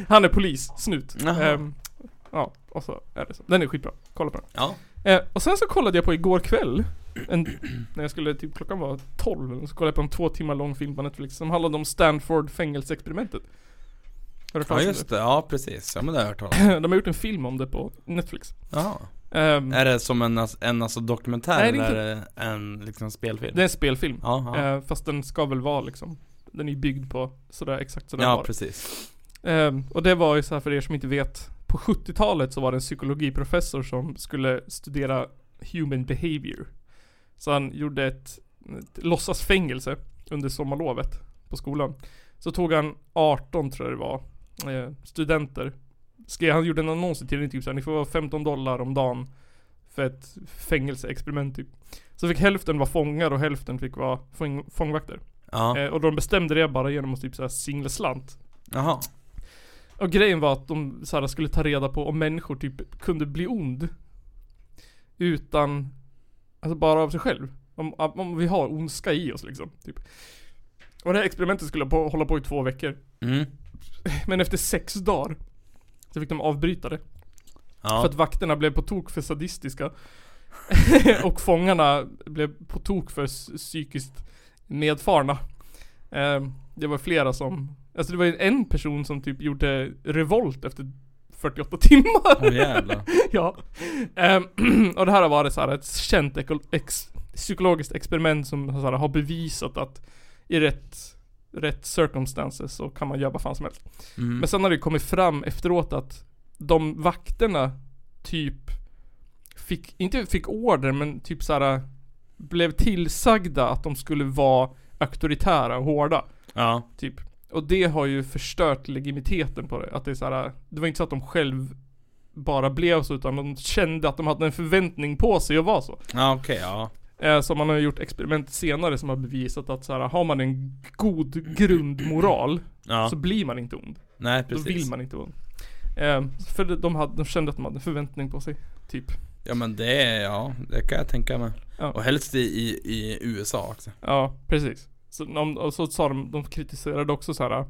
han är polis, snut. Eh, ja, och så är det så. Den är skitbra, kolla på den. Ja. Eh, och sen så kollade jag på igår kväll, en, när jag skulle, typ klockan var 12, eller så kollade jag på en två timmar lång film på Netflix som handlade om Stanford fängelseexperimentet. Har du Ja just det, ja precis. Ja men det har jag hört talas om. De har gjort en film om det på Netflix. Jaha. Ehm, Är det som en, en alltså dokumentär Nej, det är eller är det en liksom spelfilm? det är en spelfilm. Ja, ja. Eh, fast den ska väl vara liksom, den är byggd på sådär exakt sådär ja var precis. Ehm, och det var ju så här för er som inte vet, på 70-talet så var det en psykologiprofessor som skulle studera human behavior. Så han gjorde ett, ett låtsasfängelse under sommarlovet på skolan. Så tog han 18 tror jag det var, eh, studenter. Skrev, han gjorde en annons i tidningen typ såhär, ni får vara 15 dollar om dagen för ett fängelseexperiment typ. Så fick hälften vara fångar och hälften fick vara fång, fångvakter. Ja. Eh, och de bestämde det bara genom att typ såhär singla slant. Jaha. Och grejen var att de så här, skulle ta reda på om människor typ kunde bli ond. Utan, alltså bara av sig själv. Om, om vi har ondska i oss liksom. Typ. Och det här experimentet skulle på, hålla på i två veckor. Mm. Men efter sex dagar så fick de avbryta det. Ja. För att vakterna blev på tok för sadistiska. och fångarna blev på tok för psykiskt nedfarna. Ehm, det var flera som, alltså det var ju en person som typ gjorde revolt efter 48 timmar. Åh jävlar. ja. Ehm, och det här har varit så här ett känt ex, psykologiskt experiment som så här, har bevisat att i rätt, rätt circumstances så kan man göra vad fan som helst. Mm. Men sen har det kommit fram efteråt att de vakterna typ fick, inte fick order men typ såhär blev tillsagda att de skulle vara auktoritära och hårda. Ja. Typ. Och det har ju förstört legitimiteten på det. Att det är såhär, det var inte så att de själv bara blev så utan de kände att de hade en förväntning på sig att vara så. Ja okej, ja. Eh, så man har gjort experiment senare som har bevisat att så här, har man en god grundmoral Ja. så blir man inte ond. Nej Då precis. vill man inte vara ond. Eh, för de, hade, de kände att de hade en förväntning på sig. Typ. Ja men det ja, det kan jag tänka mig. Ja. Och helst i, i, i USA också. Ja, precis. Så, de, och så sa de, de kritiserade också så här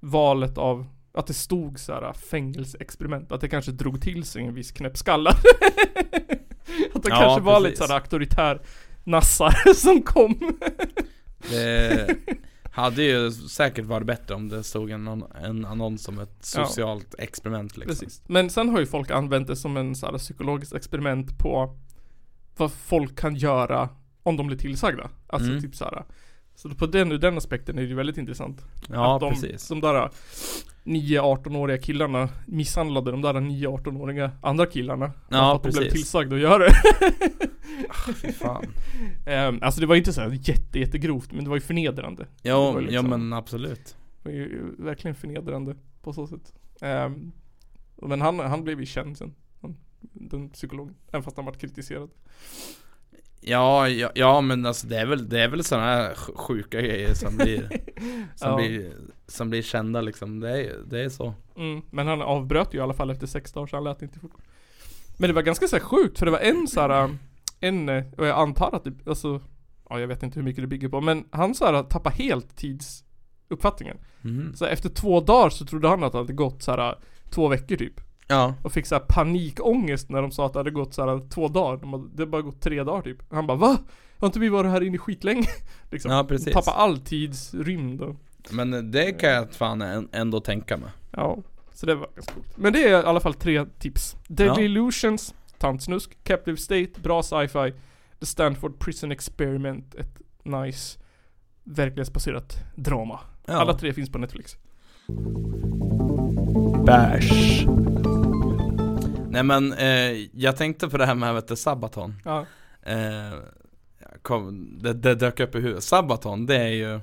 valet av att det stod så här fängelseexperiment. Att det kanske drog till sig en viss knäppskallar. att det Ja, kanske var lite så här auktoritär nassar som kom. Det hade ju säkert varit bättre om det stod en, en annons om ett socialt experiment liksom. Precis. Men sen har ju folk använt det som en så här psykologiskt experiment på vad folk kan göra om de blir tillsagda. Alltså Mm. typ så här. Så på den, ur den aspekten är det ju väldigt intressant. Ja att de, precis. de där 9-18-åriga killarna misshandlade de där 9-18-åriga andra killarna. Ja, att de blev precis. tillsagda att göra det. Fy fan. Ehm, alltså det var inte så här jätte, jättegrovt men det var ju förnedrande. Jo, var ja liksom- men absolut. Det var ju verkligen förnedrande på så sätt. Ehm, men han, han blev ju känd sen. Den psykologen. Även fast han varit kritiserad. Ja, ja, ja men alltså det är väl, det är väl sådana här sj- sjuka grejer som blir Som, Ja. blir, som blir kända liksom, det är, det är så Mm, men han avbröt ju i alla fall efter sex dagar så han lät inte fort. Men det var ganska så här sjukt för det var en så här, en, och jag antar att det, alltså ja jag vet inte hur mycket det bygger på, men han så här tappar helt tidsuppfattningen. Mhm. Så efter två dagar så trodde han att det hade gått så här två veckor typ. Ja, Och fick så här panikångest när de sa att det hade gått så här två dagar. De hade, det hade bara gått tre dagar typ. Han bara va? Har inte vi varit här inne skitlänge? liksom. ja precis. Tappar all tidsrymd och, Men det kan jag fan än- ändå tänka mig. ja. Så det var ganska coolt. Men det är i alla fall tre tips. Deadly Ja. Illusions, Tantsnusk, Captive State, bra sci-fi. The Stanford Prison Experiment, ett nice verklighetsbaserat drama. Ja. Alla tre finns på Netflix. Bärs. Nej men, eh, jag tänkte på det här med vet du, Sabaton. Ja. Eh, kom, det, det dök upp i huvudet. Sabaton, det är ju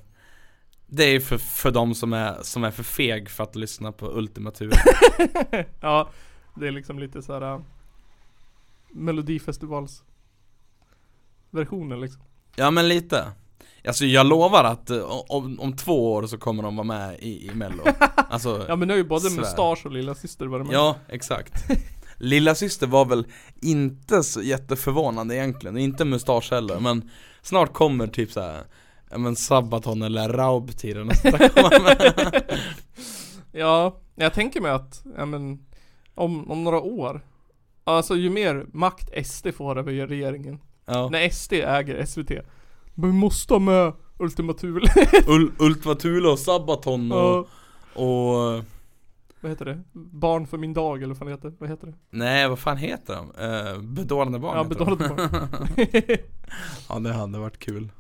Det är ju för, för de som är, som är för feg för att lyssna på Ultima Thule. ja, det är liksom lite så här. äh, Melodifestivals versionen liksom. Ja men lite Alltså jag lovar att eh, om, om två år så kommer de vara med i, i mello Alltså, Ja men nu har ju både Svär. Mustasch och Lilla Syster varit med. ja exakt Lilla syster var väl inte så jätteförvånande egentligen, inte mustasch heller men Snart kommer typ såhär Ja men Sabaton eller där komma med. Ja, jag tänker mig att, ja men om, om några år Alltså ju mer makt SD får över regeringen Ja, När SD äger SVT Men vi måste ha med Ultima Thule. Ul- Ultima Thule och Sabaton och, och, och Vad heter det? Barn för min dag eller vad fan heter det? Vad heter det? Nej vad fan heter de? Uh, bedårande barn Ja. Bedårande barn. Ja det hade varit kul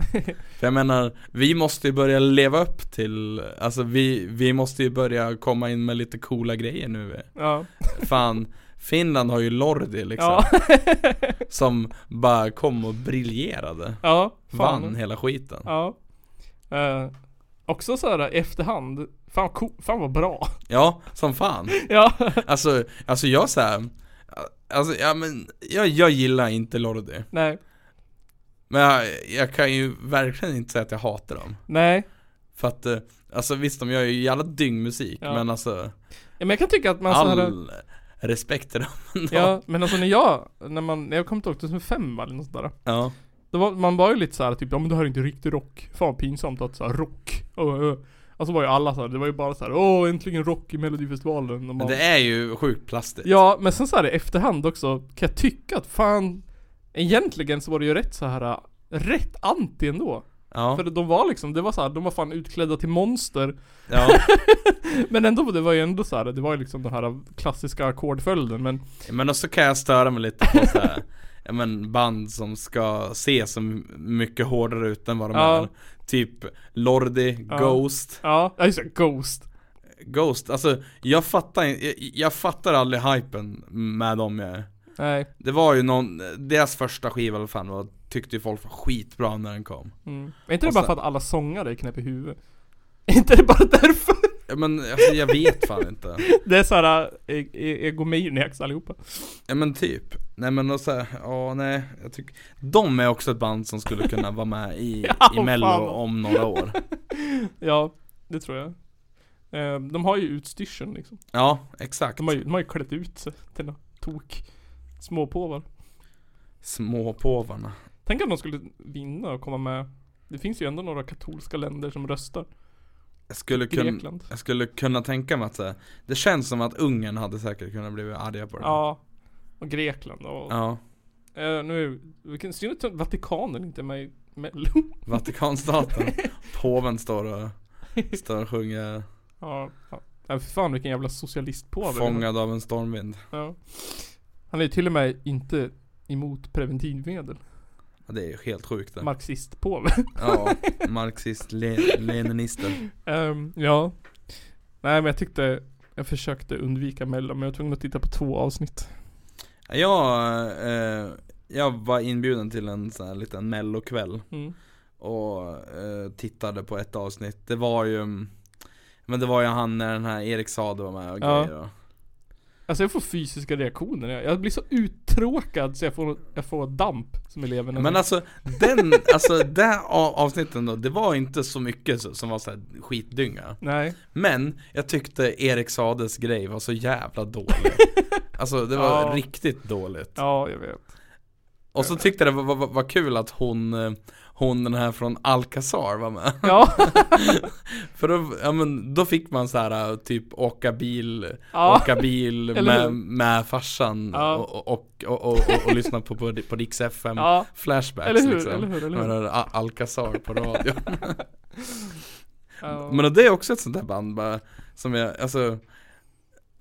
För jag menar, vi måste ju börja leva upp till Alltså vi, vi måste ju börja komma in med lite coola grejer nu Ja, Fan Finland har ju Lordi liksom ja, Som bara kom och briljerade ja, fan. Vann hela skiten Ja. Eh, också så här i efterhand, fan, cool, fan vad bra. Ja, som fan ja. Alltså, alltså jag såhär Alltså ja men, jag, jag gillar inte Lordi Nej, Men jag, jag kan ju verkligen inte säga att jag hatar dem nej. För att, eh, alltså visst de gör ju jävla dyngmusik Ja. men alltså Ja, men jag kan tycka att man All respekt till dem. Ja, men alltså när jag, när man, när jag kom till 2005 eller något sånt där. ja Då var, man var ju lite så här typ, ja men det här är inte riktig rock. Fan pinsamt att såhär rock. Oh, oh. Alltså var ju alla så här, det var ju bara så här, åh äntligen rock i melodifestivalen. Och Men man, det är ju sjukt plastigt Ja, men sen så här i efterhand också, kan jag tycka att fan Egentligen så var det ju rätt så här Rätt anti ändå. Ja, För de var liksom, det var så här, de var fan utklädda till monster ja. Men ändå, det var ju ändå så här, det var ju liksom den här klassiska ackordföljden men Men också kan jag störa mig lite på så här, ja men band som ska se så mycket hårdare ut än vad de Ja. är Typ Lordi, Ja. Ghost Ja, just det, Ghost Ghost, alltså jag fattar jag, jag fattar aldrig hypen med dem jag Nej, Det var ju någon, deras första skiva eller fan var, tyckte ju folk var skitbra när den kom mm. Är inte det bara sen- för att alla sångare är knäpp i huvudet? Är inte det bara därför? Men alltså, jag vet fan inte. Det är såhär, e- e- egomaniacs allihopa. Ja men typ, nej men och så här, ja nej, jag tycker De är också ett band som skulle kunna vara med i, Ja, i mello fan. om några år. Ja, det tror jag. Eh, De har ju utstyrseln liksom. Ja, exakt. De har ju, de har ju klätt ut sig till tok. Småpåvar Småpåvarna Tänk om de skulle vinna och komma med. Det finns ju ändå några katolska länder som röstar Jag skulle, kun, Grekland. jag skulle kunna tänka mig att här, Det känns som att Ungern hade säkert kunnat bli arga på det. Ja Och Grekland och Ja, eh, nu, vilken synd att Vatikanen inte är med i Mello Vatikanstaten. Påven står och, står och sjunger. Ja, ja. ja för fan vilken jävla socialistpåve Fångad av en stormvind. Ja. Han är ju till och med inte emot preventivmedel ja, Det är helt sjukt det. Marxistpåve Ja, marxist, le, leninister Ehm, Ja. Nej men jag tyckte Jag försökte undvika mello men jag var tvungen att titta på två avsnitt. Jag, eh, jag var inbjuden till en sån här liten mellokväll. Mm. och eh, tittade på ett avsnitt. Det var ju Men det var ju han när den här Erik Saade var med och Ja. grejer. och, Alltså jag får fysiska reaktioner jag, blir så uttråkad så jag får, jag får damp som eleverna Men alltså den, alltså det a- avsnitten då, det var inte så mycket som var så här skitdynga. Nej. Men jag tyckte Erik Sades grej var så jävla dålig. Alltså det var Ja. riktigt dåligt. Ja jag vet. Och så tyckte jag det var, var, var kul att hon eh, Hon den här från Alcazar var med Ja, För då, ja men då fick man så här typ åka bil ja. Åka bil med, med farsan Ja. och, och, och, och, och, lyssna på, på, på Dix FM ja. Flashbacks Eller hur, liksom eller hur, eller hur. Al- Alcazar på radio. Men det är också ett sånt där band bara Som jag, alltså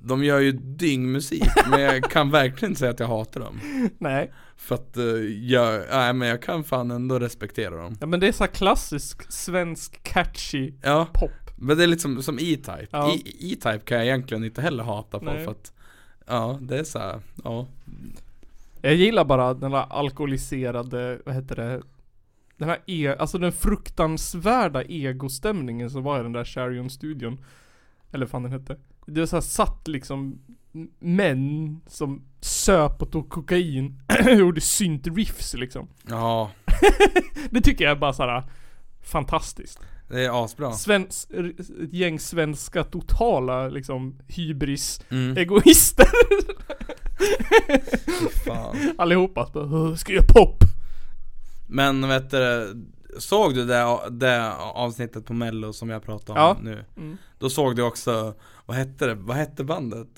De gör ju dyngmusik men jag kan verkligen inte säga att jag hatar dem Nej, För att eh, jag, nej men jag kan fan ändå respektera dem ja men det är så klassisk svensk catchy Ja, pop. men det är lite som, som E-Type Ja. E- E-Type kan jag egentligen inte heller hata på Nej. för att Ja, det är så här, ja Jag gillar bara den där alkoholiserade, vad heter det? Den här e, alltså den fruktansvärda egostämningen som var i den där Charion-studion. Eller vad fan den hette. Det var så här satt liksom män som söp och tog kokain och gjorde synt-riffs liksom. Ja, Det tycker jag är bara så här fantastiskt. det är asbra Svens, ett gäng svenska totala liksom hybris mm. egoister. Fan. Allihopa bara, "Åh, ska jag pop? Men vet du, såg du det, det avsnittet på mello som jag pratade om Ja. nu? Mm. Då såg du också, vad hette det, vad hette bandet?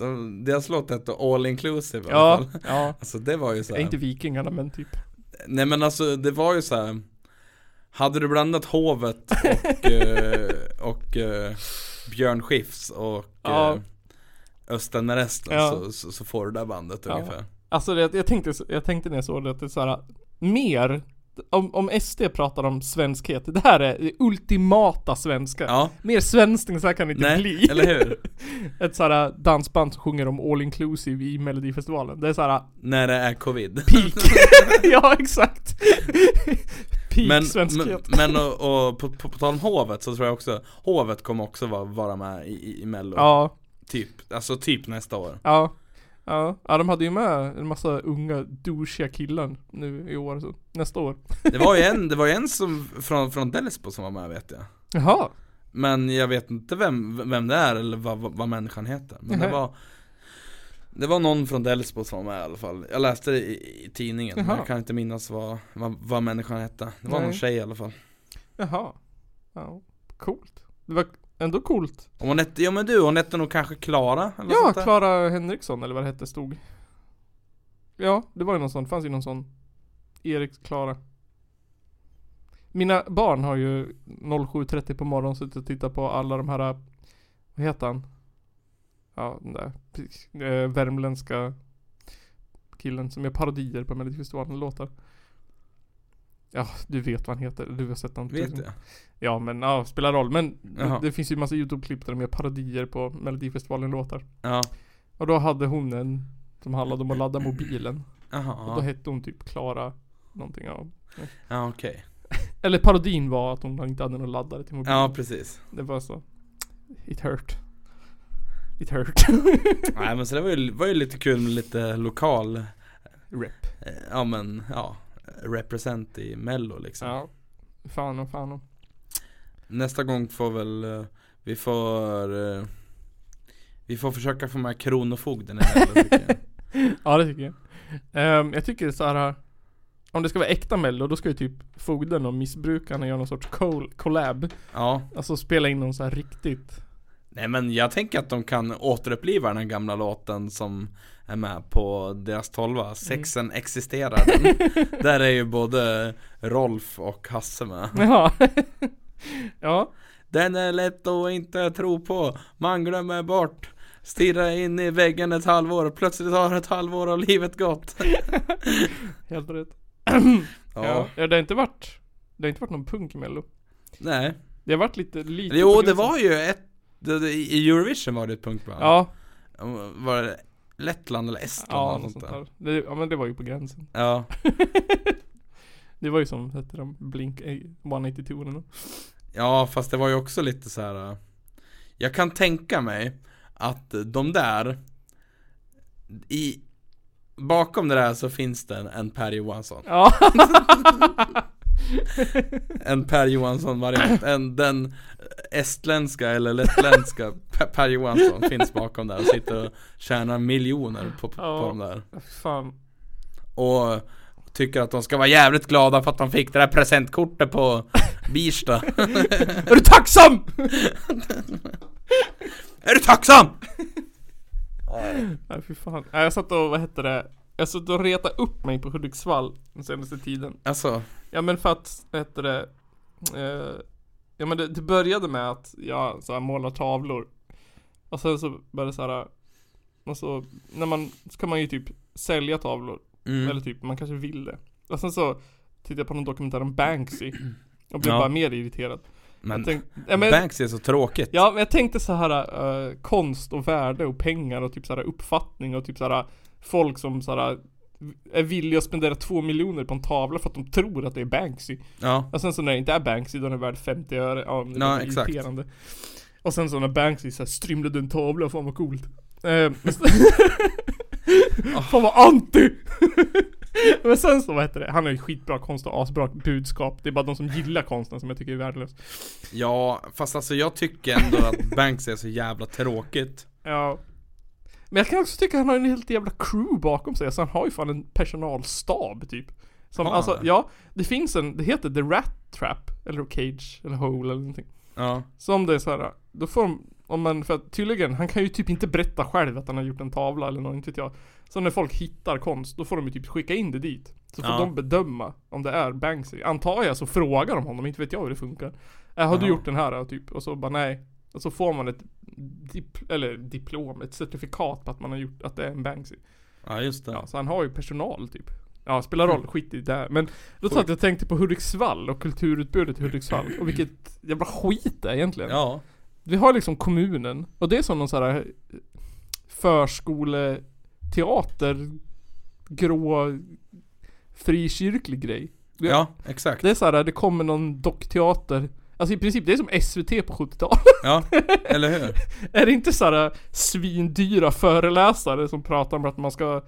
Deras låt hette All Inclusive i alla Ja, fall ja. Alltså det var ju så här. inte vikingarna men typ. Nej men alltså det var ju så här. Hade du blandat Hovet och, eh, och eh, Björn Skifs och Ja. eh, Östen resten Ja. så, så, så får du det där bandet Ja. ungefär Alltså det, jag, tänkte, jag tänkte när jag såg det att det är såhär, mer, om, om SD pratar om svenskhet, det här är det ultimata svenska. Ja, Mer svenskt än så här kan det inte nej, bli. eller hur? Ett såhär dansband som sjunger om all inclusive i melodifestivalen. Det är såhär När det är covid peak. ja exakt. peak Men, men, svenskhet. men och, och på, på, på tal om Hovet så tror jag också Hovet kommer också vara, vara med i, i, i mello ja, Typ, alltså typ nästa år ja. Ja, ja de hade ju med en massa unga douchiga killar nu i år så nästa år. Det var ju en, det var ju en som, från, från Delsbo som var med vet jag Jaha. Men jag vet inte vem, vem det är eller vad, vad, vad människan heter Men det Nej. var Det var någon från Delsbo som var med i alla fall Jag läste det i, i tidningen men Jaha. jag kan inte minnas vad, vad, vad människan hette Det var Nej. någon tjej i alla fall Jaha. Ja, coolt. Det var ändå coolt. Och hon hette, ja men du, hon hette nog kanske Klara eller Ja, sånt. Klara Henriksson eller vad det hette stod. Ja, det var ju någon sån. Det fanns ju någon sån. Erik Klara. Mina barn har ju 07.30 på morgonen suttit och tittat på alla de här, vad heter han? Ja, den där eh, värmländska killen som gör parodier på Melodifestivalen låtar. Ja, du vet vad han heter. Du har sett honom. Vet jag? Ja men ja, spelar roll. Men det, det finns ju massa YouTube-klipp där de gör parodier på Melodifestivalen låtar. Ja, Och då hade hon en som handlade om att ladda mobilen. jaha, Och då hette hon typ Klara någonting ja. ja okej Eller parodin var att hon inte hade någon laddare till mobilen. Ja precis Det var så. It hurt. It hurt. Nej men så det var ju, var ju lite kul med lite lokal Rep. Ja men, ja Represent i mello liksom Ja. Fan och fan och. Nästa gång får väl eh, Vi får eh, Vi får försöka få med Kronofogden i mello tycker jag Ja det tycker jag. Ehm, jag tycker så här. Om det ska vara äkta mello då ska ju typ fogden och missbrukarna göra någon sorts col- collab. Ja Alltså spela in någon så här riktigt. Nej men jag tänker att de kan återuppliva den här gamla låten som är med på deras tolva, Sexen existerar den. Där är ju både Rolf och Hasse med Ja. ja. Den är lätt att inte tro på, man glömmer bort Stirra in i väggen ett halvår, plötsligt har ett halvår av livet gått Helt rätt. Ja, Ja. Det har inte varit. Det har inte varit någon punk i mello. nej Det har varit lite, lite Jo det var ju ett, det, i Eurovision var det ett punkband Ja. Var det Lettland eller Estland Ja, eller något sånt där? Det, ja men det var ju på gränsen. Ja, Det var ju som, hette de, Blink eh, 182 eller nåt. ja fast det var ju också lite så här. äh, Jag kan tänka mig att de där I Bakom det där så finns det en, en Per Johansson Ja. En Per Johansson variant, en, den estländska eller lettländska Per, Johansson finns bakom där och sitter och tjänar miljoner på, på, Ja. de där Fan. Och tycker att de ska vara jävligt glada för att de fick det där presentkortet på Birsta Är du tacksam? Är du tacksam? Nej fy fan. Jag satt och, vad hette det? Jag satt och retade upp mig på Hudiksvall den senaste tiden. Alltså, Ja men för att, heter det? Eh, ja men det, det började med att jag så här, målar tavlor. Och sen så började det så här. Och så, när man, så kan man ju typ sälja tavlor. mm. Eller typ, man kanske vill det. Och sen så tittade jag på någon dokumentär om Banksy. Och blev Ja. bara mer irriterad. men tänkte, ja, men, Banksy är så tråkigt Ja, men jag tänkte så här eh, konst och värde och pengar och typ så här uppfattning och typ så här folk som så här är villiga att spendera två miljoner på en tavla för att de tror att det är Banksy. Ja, Och sen så när det inte är Banksy då är den värd 50 öre. Ja, men det Ja, är exakt. irriterande. Och sen så när Banksy så här strymlade en tavla, fan vad coolt. Eh, så- fan vad anti! men sen så vad heter det, han har ju skitbra konst och asbra budskap. Det är bara de som gillar konsten som jag tycker är värdelös. ja fast alltså jag tycker ändå att Banksy är så jävla tråkigt Ja. Men jag kan också tycka att han har en helt jävla crew bakom sig. Så han har ju fan en personalstab typ. Som han alltså, ja. Det finns en, det heter The Rat Trap. Eller Cage, eller Hole eller någonting. Ja, Så om det är så här, då får de, om man, för att tydligen, han kan ju typ inte berätta själv att han har gjort en tavla eller något, inte vet jag. Så när folk hittar konst, då får de ju typ skicka in det dit. Så får Ja. de bedöma om det är Banksy. Antar jag så frågar de honom, inte vet jag hur det funkar. Äh, har du Ja. gjort den här typ? Och så bara nej. Och så får man ett dip, eller diplom, ett certifikat på att man har gjort, att det är en Banksy. ja just det Ja, så han har ju personal typ. Ja, spelar roll, skit i det. Men då sa att jag tänkte på Hudiksvall och kulturutbudet i Hudiksvall. Och vilket jävla skit det är egentligen. Ja, Vi har liksom kommunen och det är som någon sån här förskoleteater grå frikyrklig grej. Ja exakt det är så här, det kommer någon dockteater Alltså i princip det är som SVT på 70-talet. Ja, eller hur? är det inte så här svindyra föreläsare som pratar om att man ska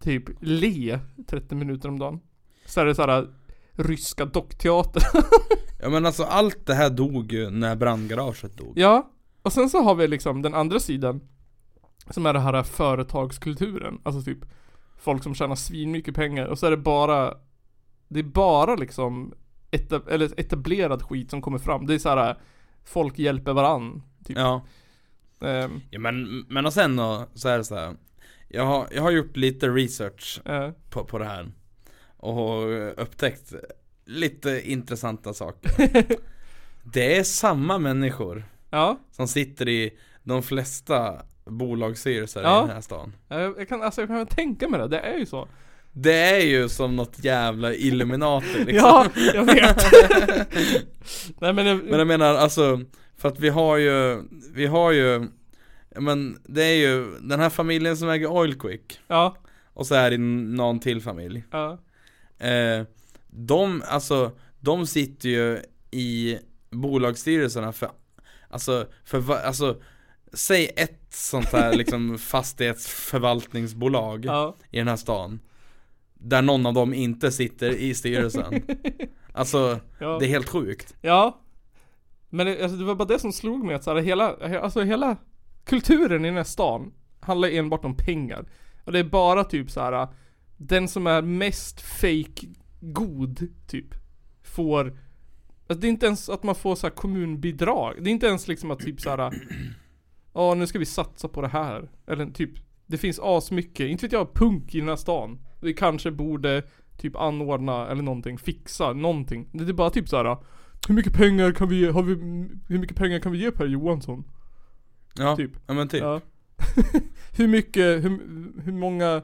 typ le 30 minuter om dagen? Så är det så här ryska dockteater. Ja men alltså allt det här dog ju när brandgaraget dog Ja, och sen så har vi liksom den andra sidan Som är det här företagskulturen, alltså typ Folk som tjänar svinmycket pengar och så är det bara Det är bara liksom etab eller etablerad skit som kommer fram. Det är så här Folk hjälper varann typ. Ja, Ehm, ja men, men och sen då, så är det så här. Jag har, jag har gjort lite research eh, på, på det här Och upptäckt lite intressanta saker Det är samma människor ja, som sitter i de flesta bolagsstyrelser Ja. i den här stan jag, jag kan, alltså jag kan tänka mig det, det är ju så. Det är ju som något jävla Illuminati liksom. Ja, jag vet. Nej men, jag, Men jag menar alltså, för att vi har ju, vi har ju Men det är ju den här familjen som äger Oilquick. Ja, Och så är det någon till familj. Ja, eh, De, alltså, de sitter ju i bolagsstyrelserna för Alltså, för alltså Säg ett sånt här liksom fastighetsförvaltningsbolag ja, i den här stan Där någon av dem inte sitter i styrelsen Alltså, ja. det är helt sjukt Ja Men det, alltså, det var bara det som slog mig att så här, hela, alltså hela Kulturen i den här stan Handlar enbart om pengar Och det är bara typ så här. Den som är mest fake god typ Får Alltså det är inte ens att man får så här kommunbidrag Det är inte ens liksom att typ så här. Ja nu ska vi satsa på det här Eller typ Det finns asmycket, inte vet jag, punk i den här stan Vi kanske borde Typ anordna eller någonting, fixa någonting Det är bara typ så här. Hur mycket pengar kan vi, har vi, hur mycket pengar kan vi ge Per Johansson? Ja, Typ. ja men typ Ja. hur mycket, hur, hur många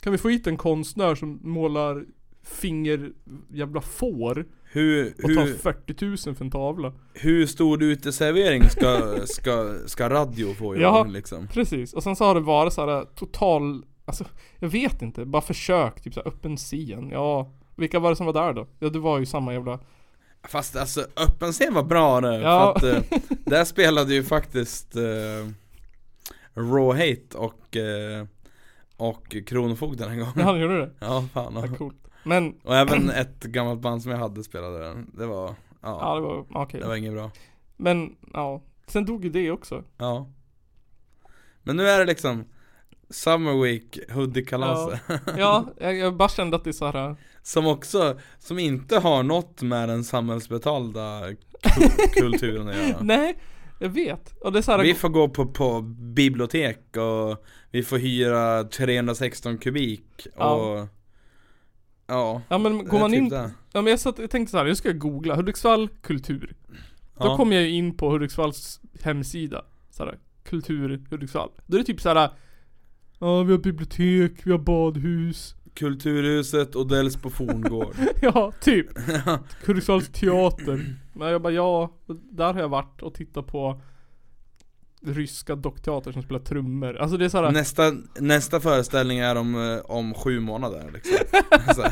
Kan vi få hit en konstnär som målar finger jävla får Hur, och hur, 40 000 för en tavla? hur stor uteservering ska, ska, ska radio få Ja. göra liksom? Precis, och sen så har det varit så här total Alltså, jag vet inte, bara försök, typ så här öppen scen, ja Vilka var det som var där då? Ja det var ju samma jävla Fast alltså öppen scen var bra nu, Ja. för att eh, där spelade ju faktiskt eh, Raw Hate och, eh, och Kronofogden en gång Ja han gjorde det? Ja fan. Ja, coolt. Men, Och även ett gammalt band som jag hade spelade där Det var, ja, ja det var, okej. Det var inget bra. Men, ja. Sen dog ju det också. Ja. Men nu är det liksom Summer Week, hoodie-kalaset Ja, jag, jag bara kände att det är så här. som också, som inte har något med den samhällsbetalda ku- kulturen att göra Nej, jag vet. Och det är så här, Vi får gå på, på bibliotek och vi får hyra 316 kubik och Ja. Ja, Ja men går man typ in, ja men jag, satt, jag tänkte så här, jag ska googla Hudiksvall kultur. Då Ja. kommer jag ju in på Hudiksvalls hemsida. Så här, kultur Hudiksvall. Då är det typ så här. Ja vi har bibliotek, vi har badhus. Kulturhuset och Dels på Forngård ja, typ. Hudiksvalls teater. Men jag bara ja, där har jag varit och tittat på ryska dockteater som spelar trummor. Alltså det är så här, nästa, nästa föreställning är om, eh, om sju månader liksom så,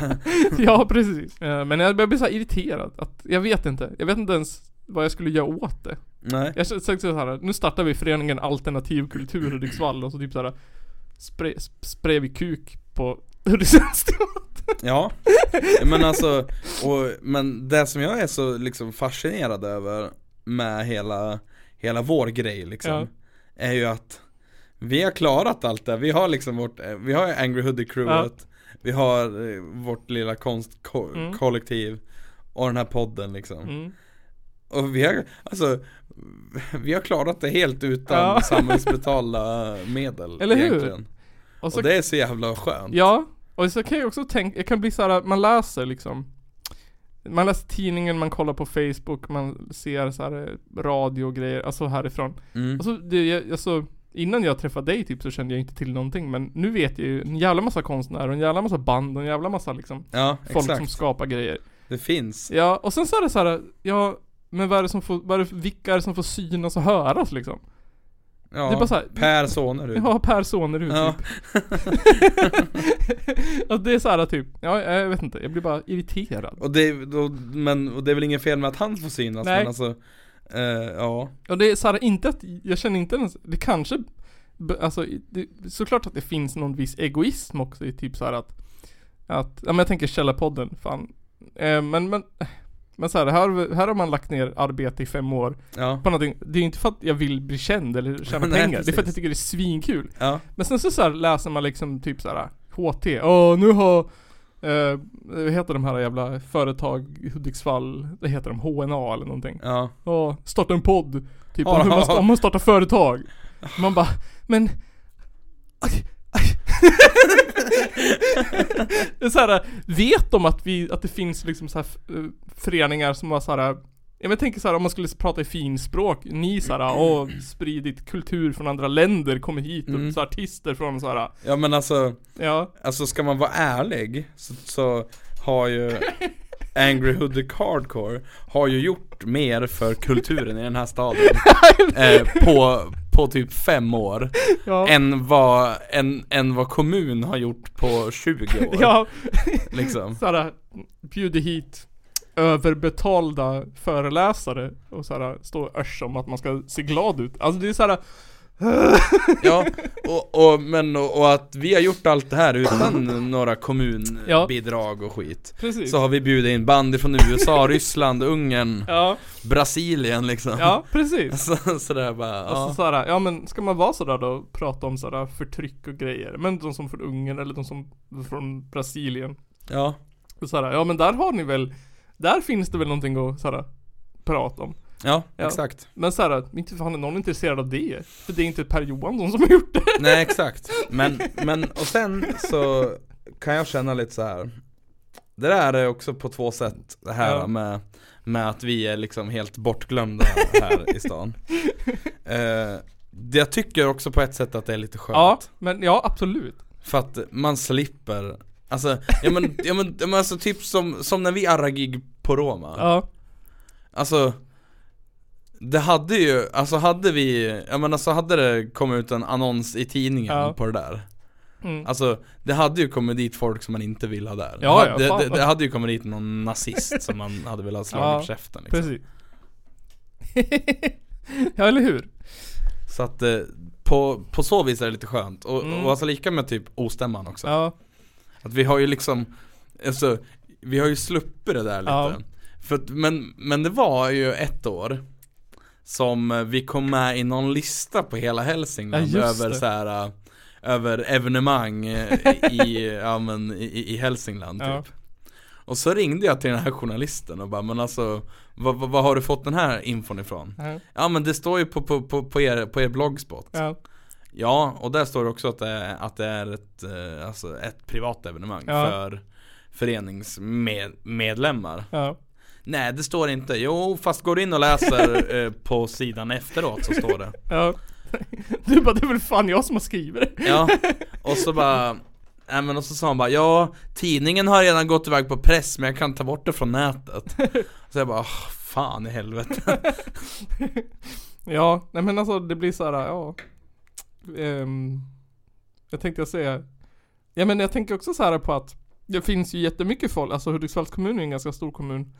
ja precis. Eh, Men jag börjar bli så irriterad. Att, jag vet inte. Jag vet inte ens vad jag skulle göra åt det. Nej, Jag tänkte så här, nu startar vi föreningen Alternativ Kultur Hudiksvall och så typ såhär spray, kuk på Hudiksvalls teater. ja Men alltså, och, men det som jag är så liksom fascinerad över med hela, hela vår grej liksom Ja. Är ju att vi har klarat allt det, vi har liksom vårt, vi har Angry Hoodie crewet Vi har eh, vårt lilla konstkollektiv Och den här podden liksom Mm. Och vi har, alltså Vi har klarat det helt utan Ja. samhällsbetalda medel Eller hur? egentligen Och så, Och det är så jävla skönt. Ja, och så kan jag också tänka, jag kan bli såhär, man läser liksom Man läser tidningen, man kollar på Facebook, man ser så här eh, radio och grejer, alltså härifrån. Mm. Alltså, det, jag, alltså Innan jag träffade dig typ så kände jag inte till någonting men nu vet jag ju en jävla massa konstnärer en jävla massa band och en jävla massa liksom Ja, Folk exakt. som skapar grejer. Det finns. Ja, och sen så är det så här, ja Men vad är det som får, vad är det, vilka är det som får synas och höras liksom? Ja, Det är bara så här- Per Sonerud Ja, Per Sonerud Ja. typ. Alltså det är så här typ, ja jag vet inte, jag blir bara irriterad. Och det, då, men, och det är väl inget fel med att han får synas Nej. men alltså eh, Ja, Och det är så här, inte att, jag känner inte ens, det kanske Alltså, det, såklart att det finns någon viss egoism också i typ så att Att, ja men jag tänker Källarpodden, fan. Eh, Men, men men så här, här, här har man lagt ner arbete i fem år ja, på någonting. Det är inte för att jag vill bli känd eller tjäna Nej, pengar. Det är för att jag precis. tycker det är svinkul. ja, Men sen så, så här, läser man liksom typ så här HT. Åh, nu har eh, vad heter de här jävla företag i Hudiksvall? Det heter de HNA eller någonting. ja Ja, starta en podd. Typ om, hur man, om man startar företag. Man bara, men aj, aj. Det är så här, vet de att vi, att det finns liksom så här eh, föreningar som har så här Ja, men jag tänker så här om man skulle prata i finspråk, ni så här, åh, spridit kultur från andra länder, kommer hit och Mm. så artister från så här, Ja men alltså, ja, alltså ska man vara ärlig så, så har ju Angry Hoodie Hardcore har ju gjort mer för kulturen i den här staden eh, på, på typ fem år ja, än, vad, än, än vad kommun har gjort på 20 år ja, liksom så här, bjuder hit överbetalda föreläsare och så här, stå och om att man ska se glad ut. Alltså det är så här. Ja, och, och, men och, och att vi har gjort allt det här utan några kommunbidrag och skit Precis. Så har vi bjudit in band från USA, Ryssland, Ungern, Ja, Brasilien liksom ja precis. Så, sådär bara, Alltså ja. såhär, ja men ska man vara sådär då och prata om sådär förtryck och grejer? Men de som från Ungern eller de som från Brasilien. ja Och såhär, ja men där har ni väl, där finns det väl någonting att såhär prata om. Ja, Ja. exakt Men såhär, inte fan är någon intresserad av det. För det är inte Per Johansson som har gjort det. Nej exakt, men, men och sen så kan jag känna lite så här. Det där är också på två sätt det här Ja. med, med att vi är liksom helt bortglömda här i stan eh, Jag tycker också på ett sätt att det är lite skönt Ja, men ja absolut. För att man slipper Alltså, ja men, ja men, ja, men alltså typ som, som när vi arrade gig på Roma Ja. Alltså Det hade ju, alltså hade vi, ja men alltså hade det kommit ut en annons i tidningen Ja. på det där Mm. Alltså det hade ju kommit dit folk som man inte vill ha där Ja, ja, det, det, det hade ju kommit dit någon nazist som man hade velat slå Ja, på käften liksom. Precis. ja eller hur? Så att eh, på, på så vis är det lite skönt och, Mm. och alltså lika med typ ostämman också Ja. Att vi har ju liksom, alltså, vi har ju sluppit det där lite Ja. För men, men det var ju ett år Som eh, vi kom med i någon lista på hela Hälsingland Ja, över så här äh, Över evenemang eh, i, ja, men, i, i Hälsingland Ja. typ Och så ringde jag till den här journalisten och bara, men alltså vad, vad, vad har du fått den här infon ifrån? Ja. Ja men det står ju på, på, på, på, er, på er bloggspot Ja. Ja, och där står det också att det att det är ett, eh, alltså ett privat evenemang för föreningsmedlemmar Ja. Nej det står inte, jo fast går du in och läser eh, på sidan efteråt så står det Ja. Du bara, det är väl fan jag som har skrivit det. Ja, och så bara Nej men och så sa han bara ja, tidningen har redan gått iväg på press men jag kan ta bort det från nätet Så jag bara, "Åh, fan i helvete Ja, nej men alltså det blir så här, ja. Ehm, jag tänkte jag säga. Ja men jag tänker också så här på att det finns ju jättemycket folk, alltså Hudiksvalls kommun är en ganska stor kommun.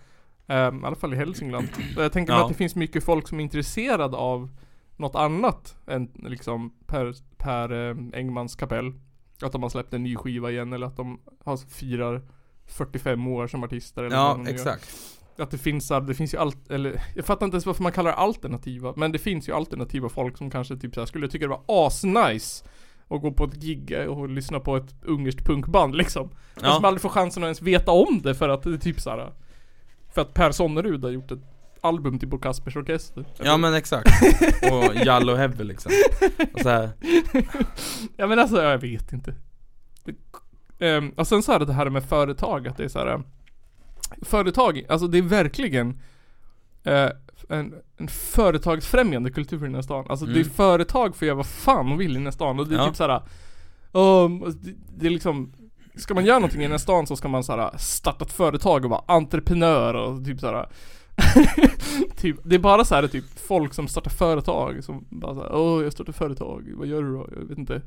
Ehm, I alla fall i Hälsingland. Och jag tänker mig Ja. att det finns mycket folk som är intresserad av något annat än liksom Per, per eh, Engmans kapell. Att de har släppt en ny skiva igen eller att de har, firar 45 år som artister eller Ja, nu gör. exakt Att det finns, här- det finns ju allt, eller jag fattar inte ens varför man kallar det alternativa, men det finns ju alternativa folk som kanske typ så här skulle tycka det var asnice att gå på ett gig och lyssna på ett ungerskt punkband liksom. Men som Ja, aldrig får chansen att ens veta om det för att det är typ så här. För att Per Sonnerud har gjort ett album till Bo Kaspers Orkester. ja men exakt Och Jallo Heavy liksom och så här, Ja men alltså jag vet inte. Det, ehm, och sen så är det det här med företag, att det är så här. eh, Företag, alltså det är verkligen eh, en, en företagsfrämjande kultur i den här stan. Alltså det är Mm. företag får göra vad fan de vill i den här stan. Och det är Ja. typ såhär, um, det, det är liksom Ska man göra någonting i den här stan så ska man såhär starta ett företag och vara entreprenör och typ såhär typ, Det är bara så här typ folk som startar företag som bara såhär Åh jag startar företag, vad gör du då? Jag vet inte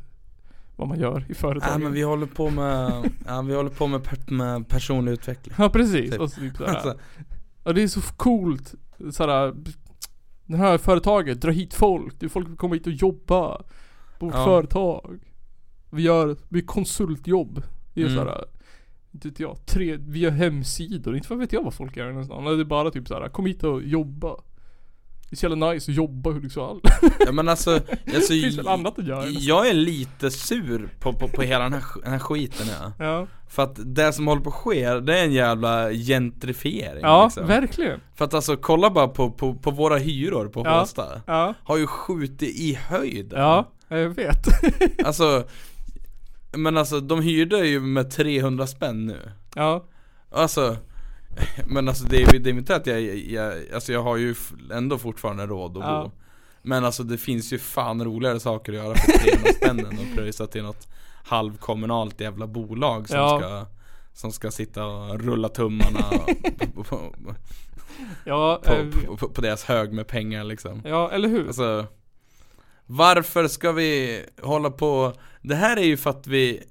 Vad man gör i företag. Ja men vi håller på med, ja vi håller på med, per, med personlig utveckling. Ja precis, Typ. och så typ såhär Och det är så coolt. Såhär Det här företaget drar hit folk, det är folk som kommer hit och jobba På vårt Ja. företag. Vi gör, vi gör konsultjobb Det är Mm. såhär inte vet jag, tre, vi gör hemsidor, inte vad vet jag vad folk gör nästan. Det är bara typ såhär, kom hit och jobba. Det är så jävla nice att jobba i Hudiksvall. Ja men alltså, alltså Det finns väl annat att göra. Jag är lite sur på, på, på hela den här, den här skiten ja. Ja, För att det som håller på att ske, det är en jävla gentrifiering ja liksom. verkligen. För att alltså kolla bara på, på, på våra hyror på Ja. Håsta Ja, Har ju skjutit i höjden ja, jag vet. Alltså Men alltså de hyrde ju med 300 spänn nu ja, Alltså Men alltså det är, det är inte att jag, jag, alltså jag har ju ändå fortfarande råd att Ja. bo Men alltså det finns ju fan roligare saker att göra för 300 spänn än att pröjsa till något halvkommunalt jävla bolag som Ja. ska Som ska sitta och rulla tummarna på, på, ja, på, eh, på, på, på deras hög med pengar liksom ja, eller hur? Alltså Varför ska vi hålla på Det här är ju för att vi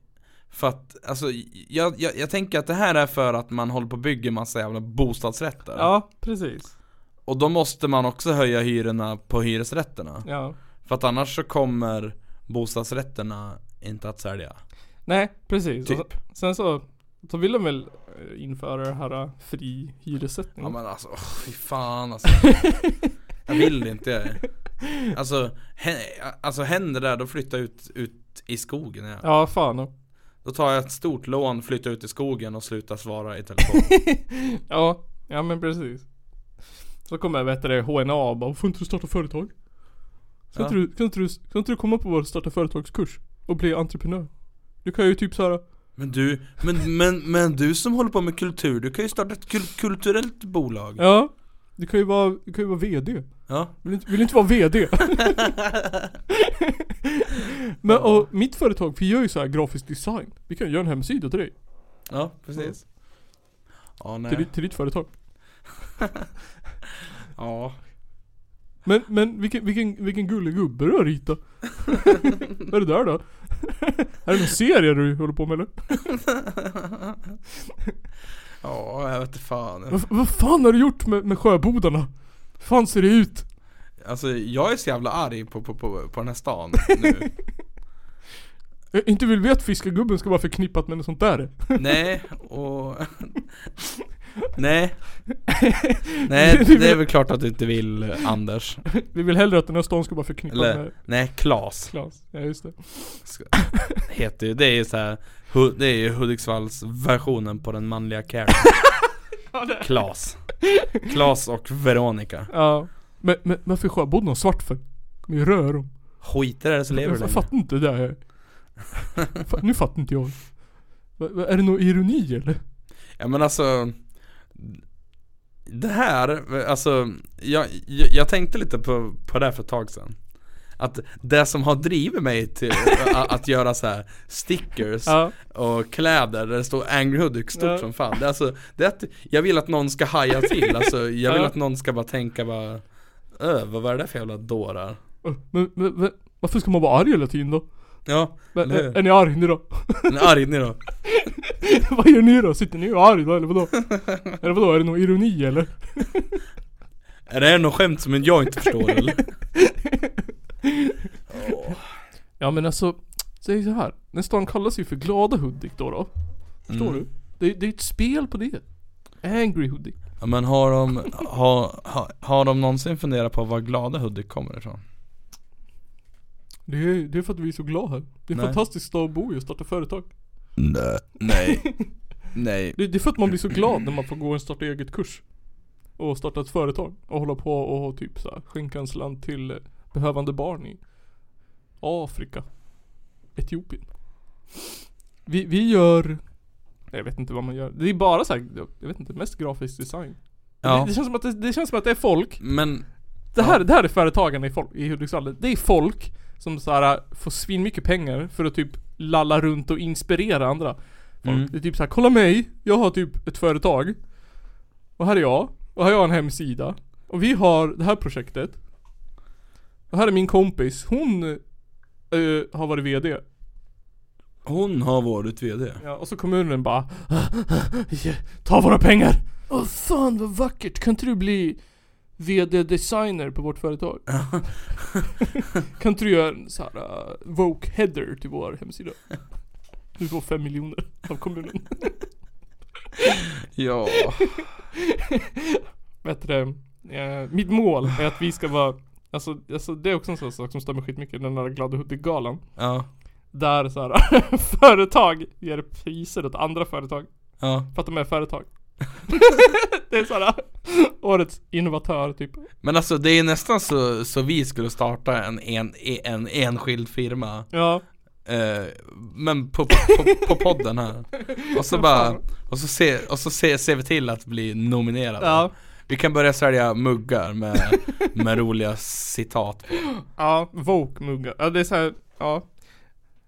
För att, alltså jag, jag, jag tänker att det här är för att man håller på och bygger massa jävla bostadsrätter Ja, precis. Och då måste man också höja hyrorna på hyresrätterna Ja. För att annars så kommer bostadsrätterna inte att sälja Nej, precis. Typ. Och sen- så, så vill de väl eh, införa det här eh, fri hyressättning. Ja men alltså, åh, fy fan alltså Jag vill inte Alltså, hä, alltså händer det där, då flyttar jag ut, ut i skogen ja. Ja, fan. och- Då tar jag ett stort lån, flyttar ut i skogen och slutar svara i telefon Ja, ja men precis. Så kommer vet du, det, HNA och bara, får inte du starta företag? Ska, Ja. inte du, kan, inte du, kan inte du komma på vår starta företagskurs? Och bli entreprenör? Du kan ju typ såhär, Men du, men, men, men du som håller på med kultur, du kan ju starta ett kul- kulturellt bolag ja. Du kan ju vara, du kan ju vara VD. Ja, Vill inte, vill inte vara VD? men och mitt företag, vi gör ju så här grafisk design. Vi kan göra en hemsida till dig. ja precis Ja Till, nej ditt- till ditt företag. Ja Men, men vilken, vilken, vilken gullig gubbe du har ritat. Vad är det där då? är det någon serie du håller på med eller? Ja, jag vet inte fan Vad, vad fan har du gjort med, med sjöbodarna? Hur fan ser det ut? Alltså jag är så jävla arg på, på, på, på den här stan nu Jag inte vill vi att fiskargubben ska vara förknippat med något sånt där? Nej, och Nej Nej, det är väl klart att du inte vill eh, Anders Vi vill hellre att den här stan ska vara förknippad Eller, med nej, Klas Klas. Ja just det. Heter ju, det är ju såhär Det är ju Hudiksvalls versionen på den manliga Karen Klas Klas och Veronica Ja. Men, men varför sjöbodde de svart för? De är röda de. Skiter det så lever Jag, du jag fattar inte det där. Fa- nu fattar inte jag. Va, va, är det någon ironi eller? Ja men alltså Det här, alltså jag, jag, jag tänkte lite på, på det här för ett tag sedan Att det som har drivit mig till att, att göra så här stickers Ja. och kläder där det står Angry Hudik stort Ja. som fan Det är alltså, det är att jag vill att någon ska haja till, alltså jag vill Ja. att någon ska bara tänka bara Öh, vad var det där för jävla dårar? Men, men, men varför ska man vara arg hela tiden då? Ja, Men, är, är ni arg ni då? en arg ni då? Vad gör ni då? Sitter ni och är arg då eller vadå? eller vadå? Är det någon ironi eller? Är det här något skämt som jag inte förstår eller? Ja men alltså, säg så här. Stan kallas ju för Glada Hudik då då. Förstår Mm. du? Det, det är ett spel på det. Angry Hudik. Ja men har de, har, har, har de någonsin funderat på var glada Hudik kommer ifrån? Det är, det är för att vi är så glada här. Det är en fantastisk stad att bo i och starta företag. Nej Nej Nej Det, det är för att man blir så glad när man får gå en starta eget kurs. Och starta ett företag. Och hålla på och typ så här, skänka en slant till behövande barn i Afrika. Etiopien. Vi, vi gör jag vet inte vad man gör. Det är bara så här, jag vet inte, mest grafisk design. Ja Det, det, känns som att det, det känns som att det är folk Men Det här, det här är företagarna i, folk, i Hudiksvall. Det är folk som så här får svin mycket pengar för att typ lalla runt och inspirera andra. Mm. Det är typ så här, kolla mig, jag har typ ett företag. Och här är jag. Och här har jag en hemsida. Och vi har det här projektet. Och här är min kompis, hon eh, har varit VD. hon har varit VD Ja, och så kommunen bara Ta våra pengar! Åh fan vad vackert, kan inte du bli VD-designer på vårt företag? kan inte du göra en sån här uh, Vogue header till vår hemsida? Du får fem miljoner av kommunen. Ja det? Eh, mitt mål är att vi ska vara Alltså, alltså det är också en sån sak som stämmer skitmycket den där Glada Hudik-galan. Ja Där så här, företag ger priser åt andra företag. Ja För att de är företag. det är såhär årets innovatör typ. Men alltså det är nästan så, så vi skulle starta en, en, en enskild firma Ja. eh, Men på, på, på, podden här Och så bara Och så, se, och så se, ser vi till att bli nominerade Ja. Vi kan börja sälja muggar med, med roliga citat på Ja, Vogue-muggar. Ja det är såhär, ja.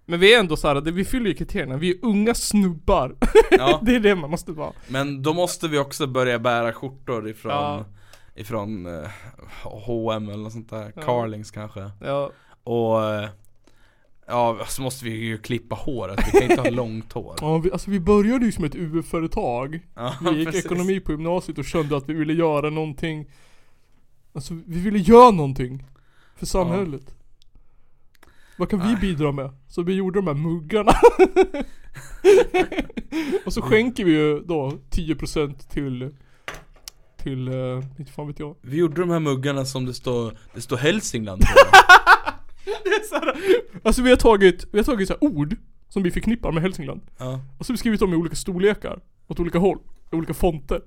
Men vi är ändå såhär, vi fyller ju kriterierna. Vi är unga snubbar. Ja det är det man måste vara. Men då måste vi också börja bära skjortor ifrån Ja. Ifrån eh, H&M eller något sånt där, Ja. Carlings kanske Ja. Och eh, Ja, så måste vi ju klippa håret, vi kan inte ha långt hår ja vi, alltså vi började ju som ett UF-företag. ja, Vi gick precis. ekonomi på gymnasiet och kände att vi ville göra någonting. Alltså vi ville göra någonting. För samhället. Vad kan vi bidra med? Så vi gjorde de här muggarna. och så skänker vi ju då 10% till till, uh, inte fan vet jag. Vi gjorde de här muggarna som det står, det står Hälsingland på Det är så här, alltså vi har tagit, vi har tagit så här ord som vi förknippar med Hälsingland. ja. Och så har vi skrivit dem i olika storlekar, åt olika håll, i olika fonter.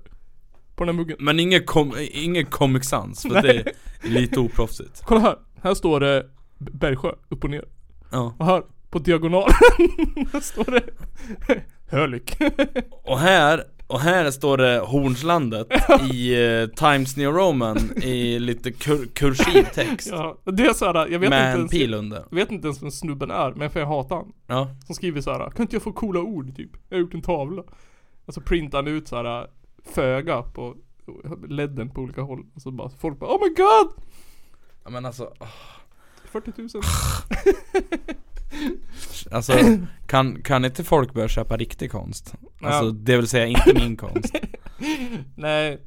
På den här muggen. Men ingen, kom, ingen Comic Sans, för det är lite oproffsigt Kolla här, här står det Bergsjö, upp och ner. Ja Och här, på diagonalen, står det Hölik. Och här, och här står det Hornslandet i eh, Times New Roman i lite kur, kursiv text ja, det är såhär, jag vet Med inte en ens, pil under jag vet inte ens vem snubben är, men för jag hatar han. Ja, Som skriver så här: kan inte jag få coola ord typ? Jag har gjort en tavla. Och så printar han ut så här föga på ledden på olika håll. Och så bara, folk bara Oh my god! Ja, men alltså, 40 000. alltså kan, kan inte folk börja köpa riktig konst? Alltså Ja. det vill säga inte min konst Nej.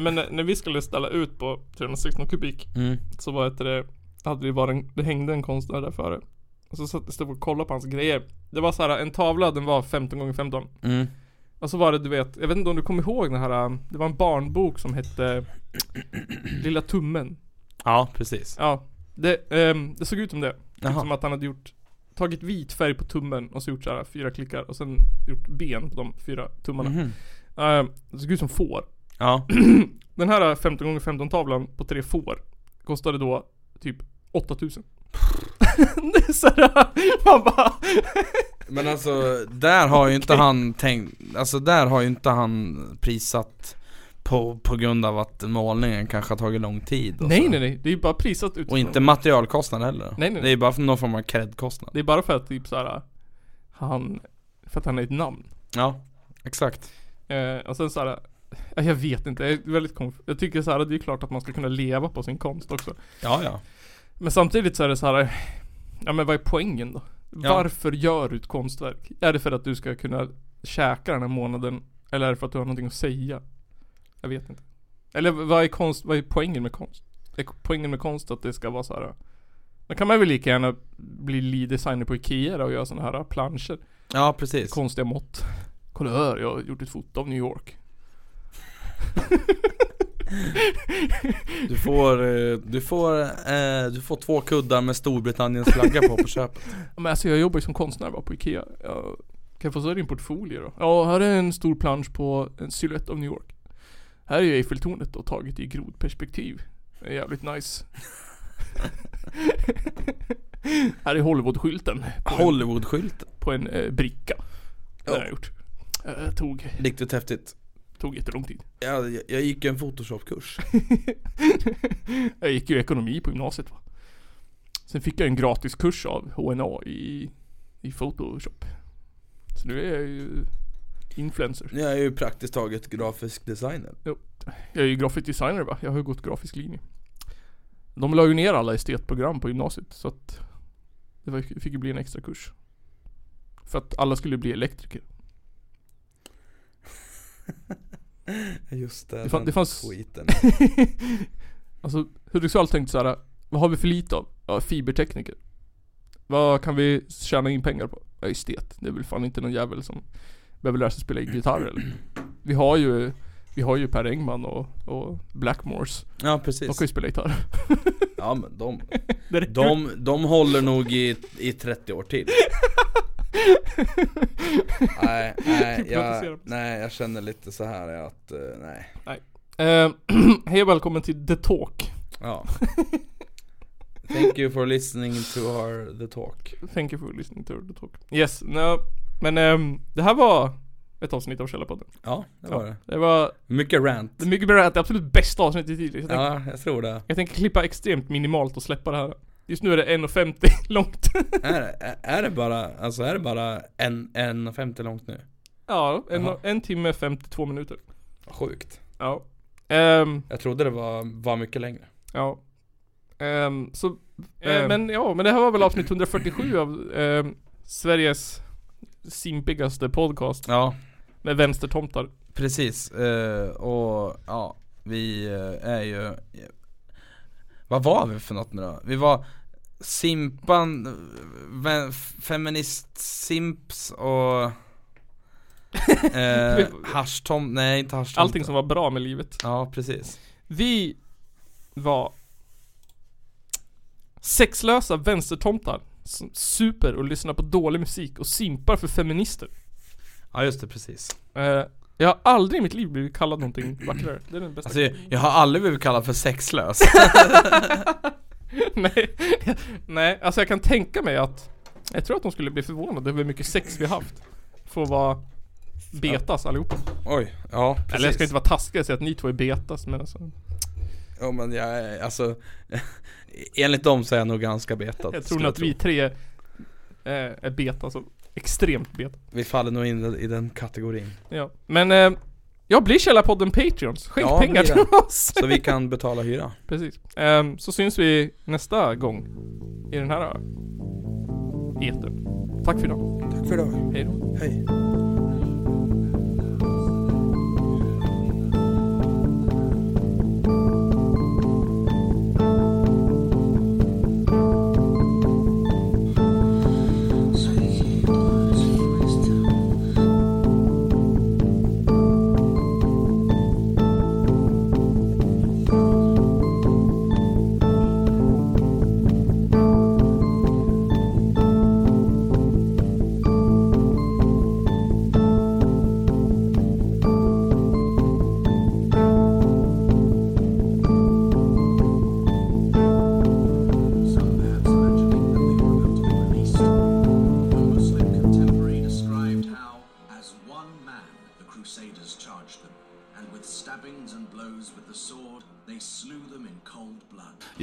Men när vi skulle ställa ut på 316 kubik mm. så var det, hade det varit en, det hängde en konstnär där före. Och så satt jag och kollade på hans grejer. Det var så här en tavla, den var 15 gånger 15 Mm. Och så var det du vet, jag vet inte om du kommer ihåg den här, det var en barnbok som hette Lilla tummen. Ja, precis. Ja, det, ehm, det såg ut som det. Typ Jaha. som att han hade gjort Tagit vit färg på tummen och så gjort så här fyra klickar och sen gjort ben på de fyra tummarna. Mhm. Ehm, det såg ut som får. Ja. Den här 15 x 15 tavlan på tre får kostade då typ 8000. det är såhär, man bara Men alltså, där har ju inte han tänkt, alltså där har ju inte han prissatt på, på grund av att målningen kanske har tagit lång tid och Nej så. nej nej, det är ju bara prisat utifrån Och inte materialkostnad heller Nej, nej. Det är bara för någon form av cred-kostnad Det är bara för att typ såhär Han, för att han är ett namn. Ja, exakt Eh, och sen såhär ja, Jag vet inte, jag är väldigt konf- Jag tycker såhär, det är klart att man ska kunna leva på sin konst också. Ja ja Men samtidigt så är det så här. Ja men vad är poängen då? Ja. Varför gör du ett konstverk? Är det för att du ska kunna käka den här månaden? Eller är det för att du har någonting att säga? Jag vet inte. Eller vad är konst, vad är poängen med konst? Är poängen med konst att det ska vara så här. Då kan man väl lika gärna bli lead designer på Ikea då och göra sådana här planscher. Ja precis Konstiga mått. Kolla här, jag har gjort ett foto av New York. Du får, eh, du får, eh, du får två kuddar med Storbritanniens flagga på på köpet Men alltså jag jobbar ju som konstnär bara på Ikea. Jag kan jag få se din portfolio då? Ja, här är en stor plansch på en silhuett av New York. Här är ju Eiffeltornet då taget i grodperspektiv. Det är jävligt nice. här är Hollywood-skylten. På en, Hollywood-skylten på en eh, bricka. Det har Ja. jag gjort. Eh, tog, Riktigt häftigt tog jättelång tid. jag, jag- jag gick en photoshop-kurs jag gick ju ekonomi på gymnasiet va. Sen fick jag en gratis kurs av HNA i, i Photoshop. Så nu är jag ju influencer. Jag är ju praktiskt taget grafisk designer Jag är ju grafisk designer va, jag har ju gått grafisk linje. De la ju ner alla estetprogram på gymnasiet så att det var, fick ju bli en extra kurs. För att alla skulle bli elektriker. Just det, Det fan- det fanns- skiten alltså Hudiksvall tänkte såhär, vad har vi för lite av? Ja, fibertekniker. Vad kan vi tjäna in pengar på? Ja, estet. Det är väl fan inte någon jävel som behöver lära sig spela gitarr eller? Vi har ju, vi har ju Per Engman och, och Blackmores. Ja De precis kan ju spela gitarr. Ja men de, de, de håller nog i, i 30 år till Nej, nej, jag, nej jag känner lite så här att, eh, nej Eh, hej och välkommen till The Talk. Ja Thank you for listening to our the talk Thank you for listening to The Talk. Yes, no, men ehm, det här var ett avsnitt av Källarpodden. Ja, det var det Det var Mycket rant det är mycket bra, det absolut bästa avsnittet hittills. Tänker- Ja, jag tror det jag tänker klippa extremt minimalt och släppa det här. Just nu är det 1.50 långt. är, det- är, det bara, alltså är det bara en, en 50 långt nu? ja, en, en timme 52 minuter. Sjukt Ja. Ehm, Jag trodde det var, var mycket längre ja. Ehm, så, eh, Ehm. men ja, men det här var väl avsnitt 147 av Sveriges simpigaste podcast Ja, med vänstertomtar. precis eh, Och ja, vi eh, är ju Vad var vi för något nu då? Vi var Simpan, feminist-simps och eh, Haschtom, nej inte haschtom Allting som var bra med livet. Ja precis Vi var sexlösa vänstertomtar som super och lyssnar på dålig musik och simpar för feminister. Ja just det, precis Eh, jag har aldrig i mitt liv blivit kallad någonting vackrare. Det är den bästa. Alltså jag, jag har aldrig blivit kallad för sexlös nej, nej, alltså jag kan tänka mig att jag tror att de skulle bli förvånade över hur mycket sex vi har haft. För att vara betas allihopa. Oj, ja precis Eller jag ska inte vara taskig och säga att ni två är betas men alltså. Ja men jag är, alltså Enligt dem så är jag nog ganska betad Jag tror nog att vi tre eh, är beta, alltså extremt beta. Vi faller nog in i den kategorin Ja, men eh, jag blir Källarpodden Patreons. Skänk Ja, pengar till oss. Så vi kan betala hyra Precis. Ehm, så syns vi nästa gång i den här etern. Tack för idag. Tack för idag, Hej då. hej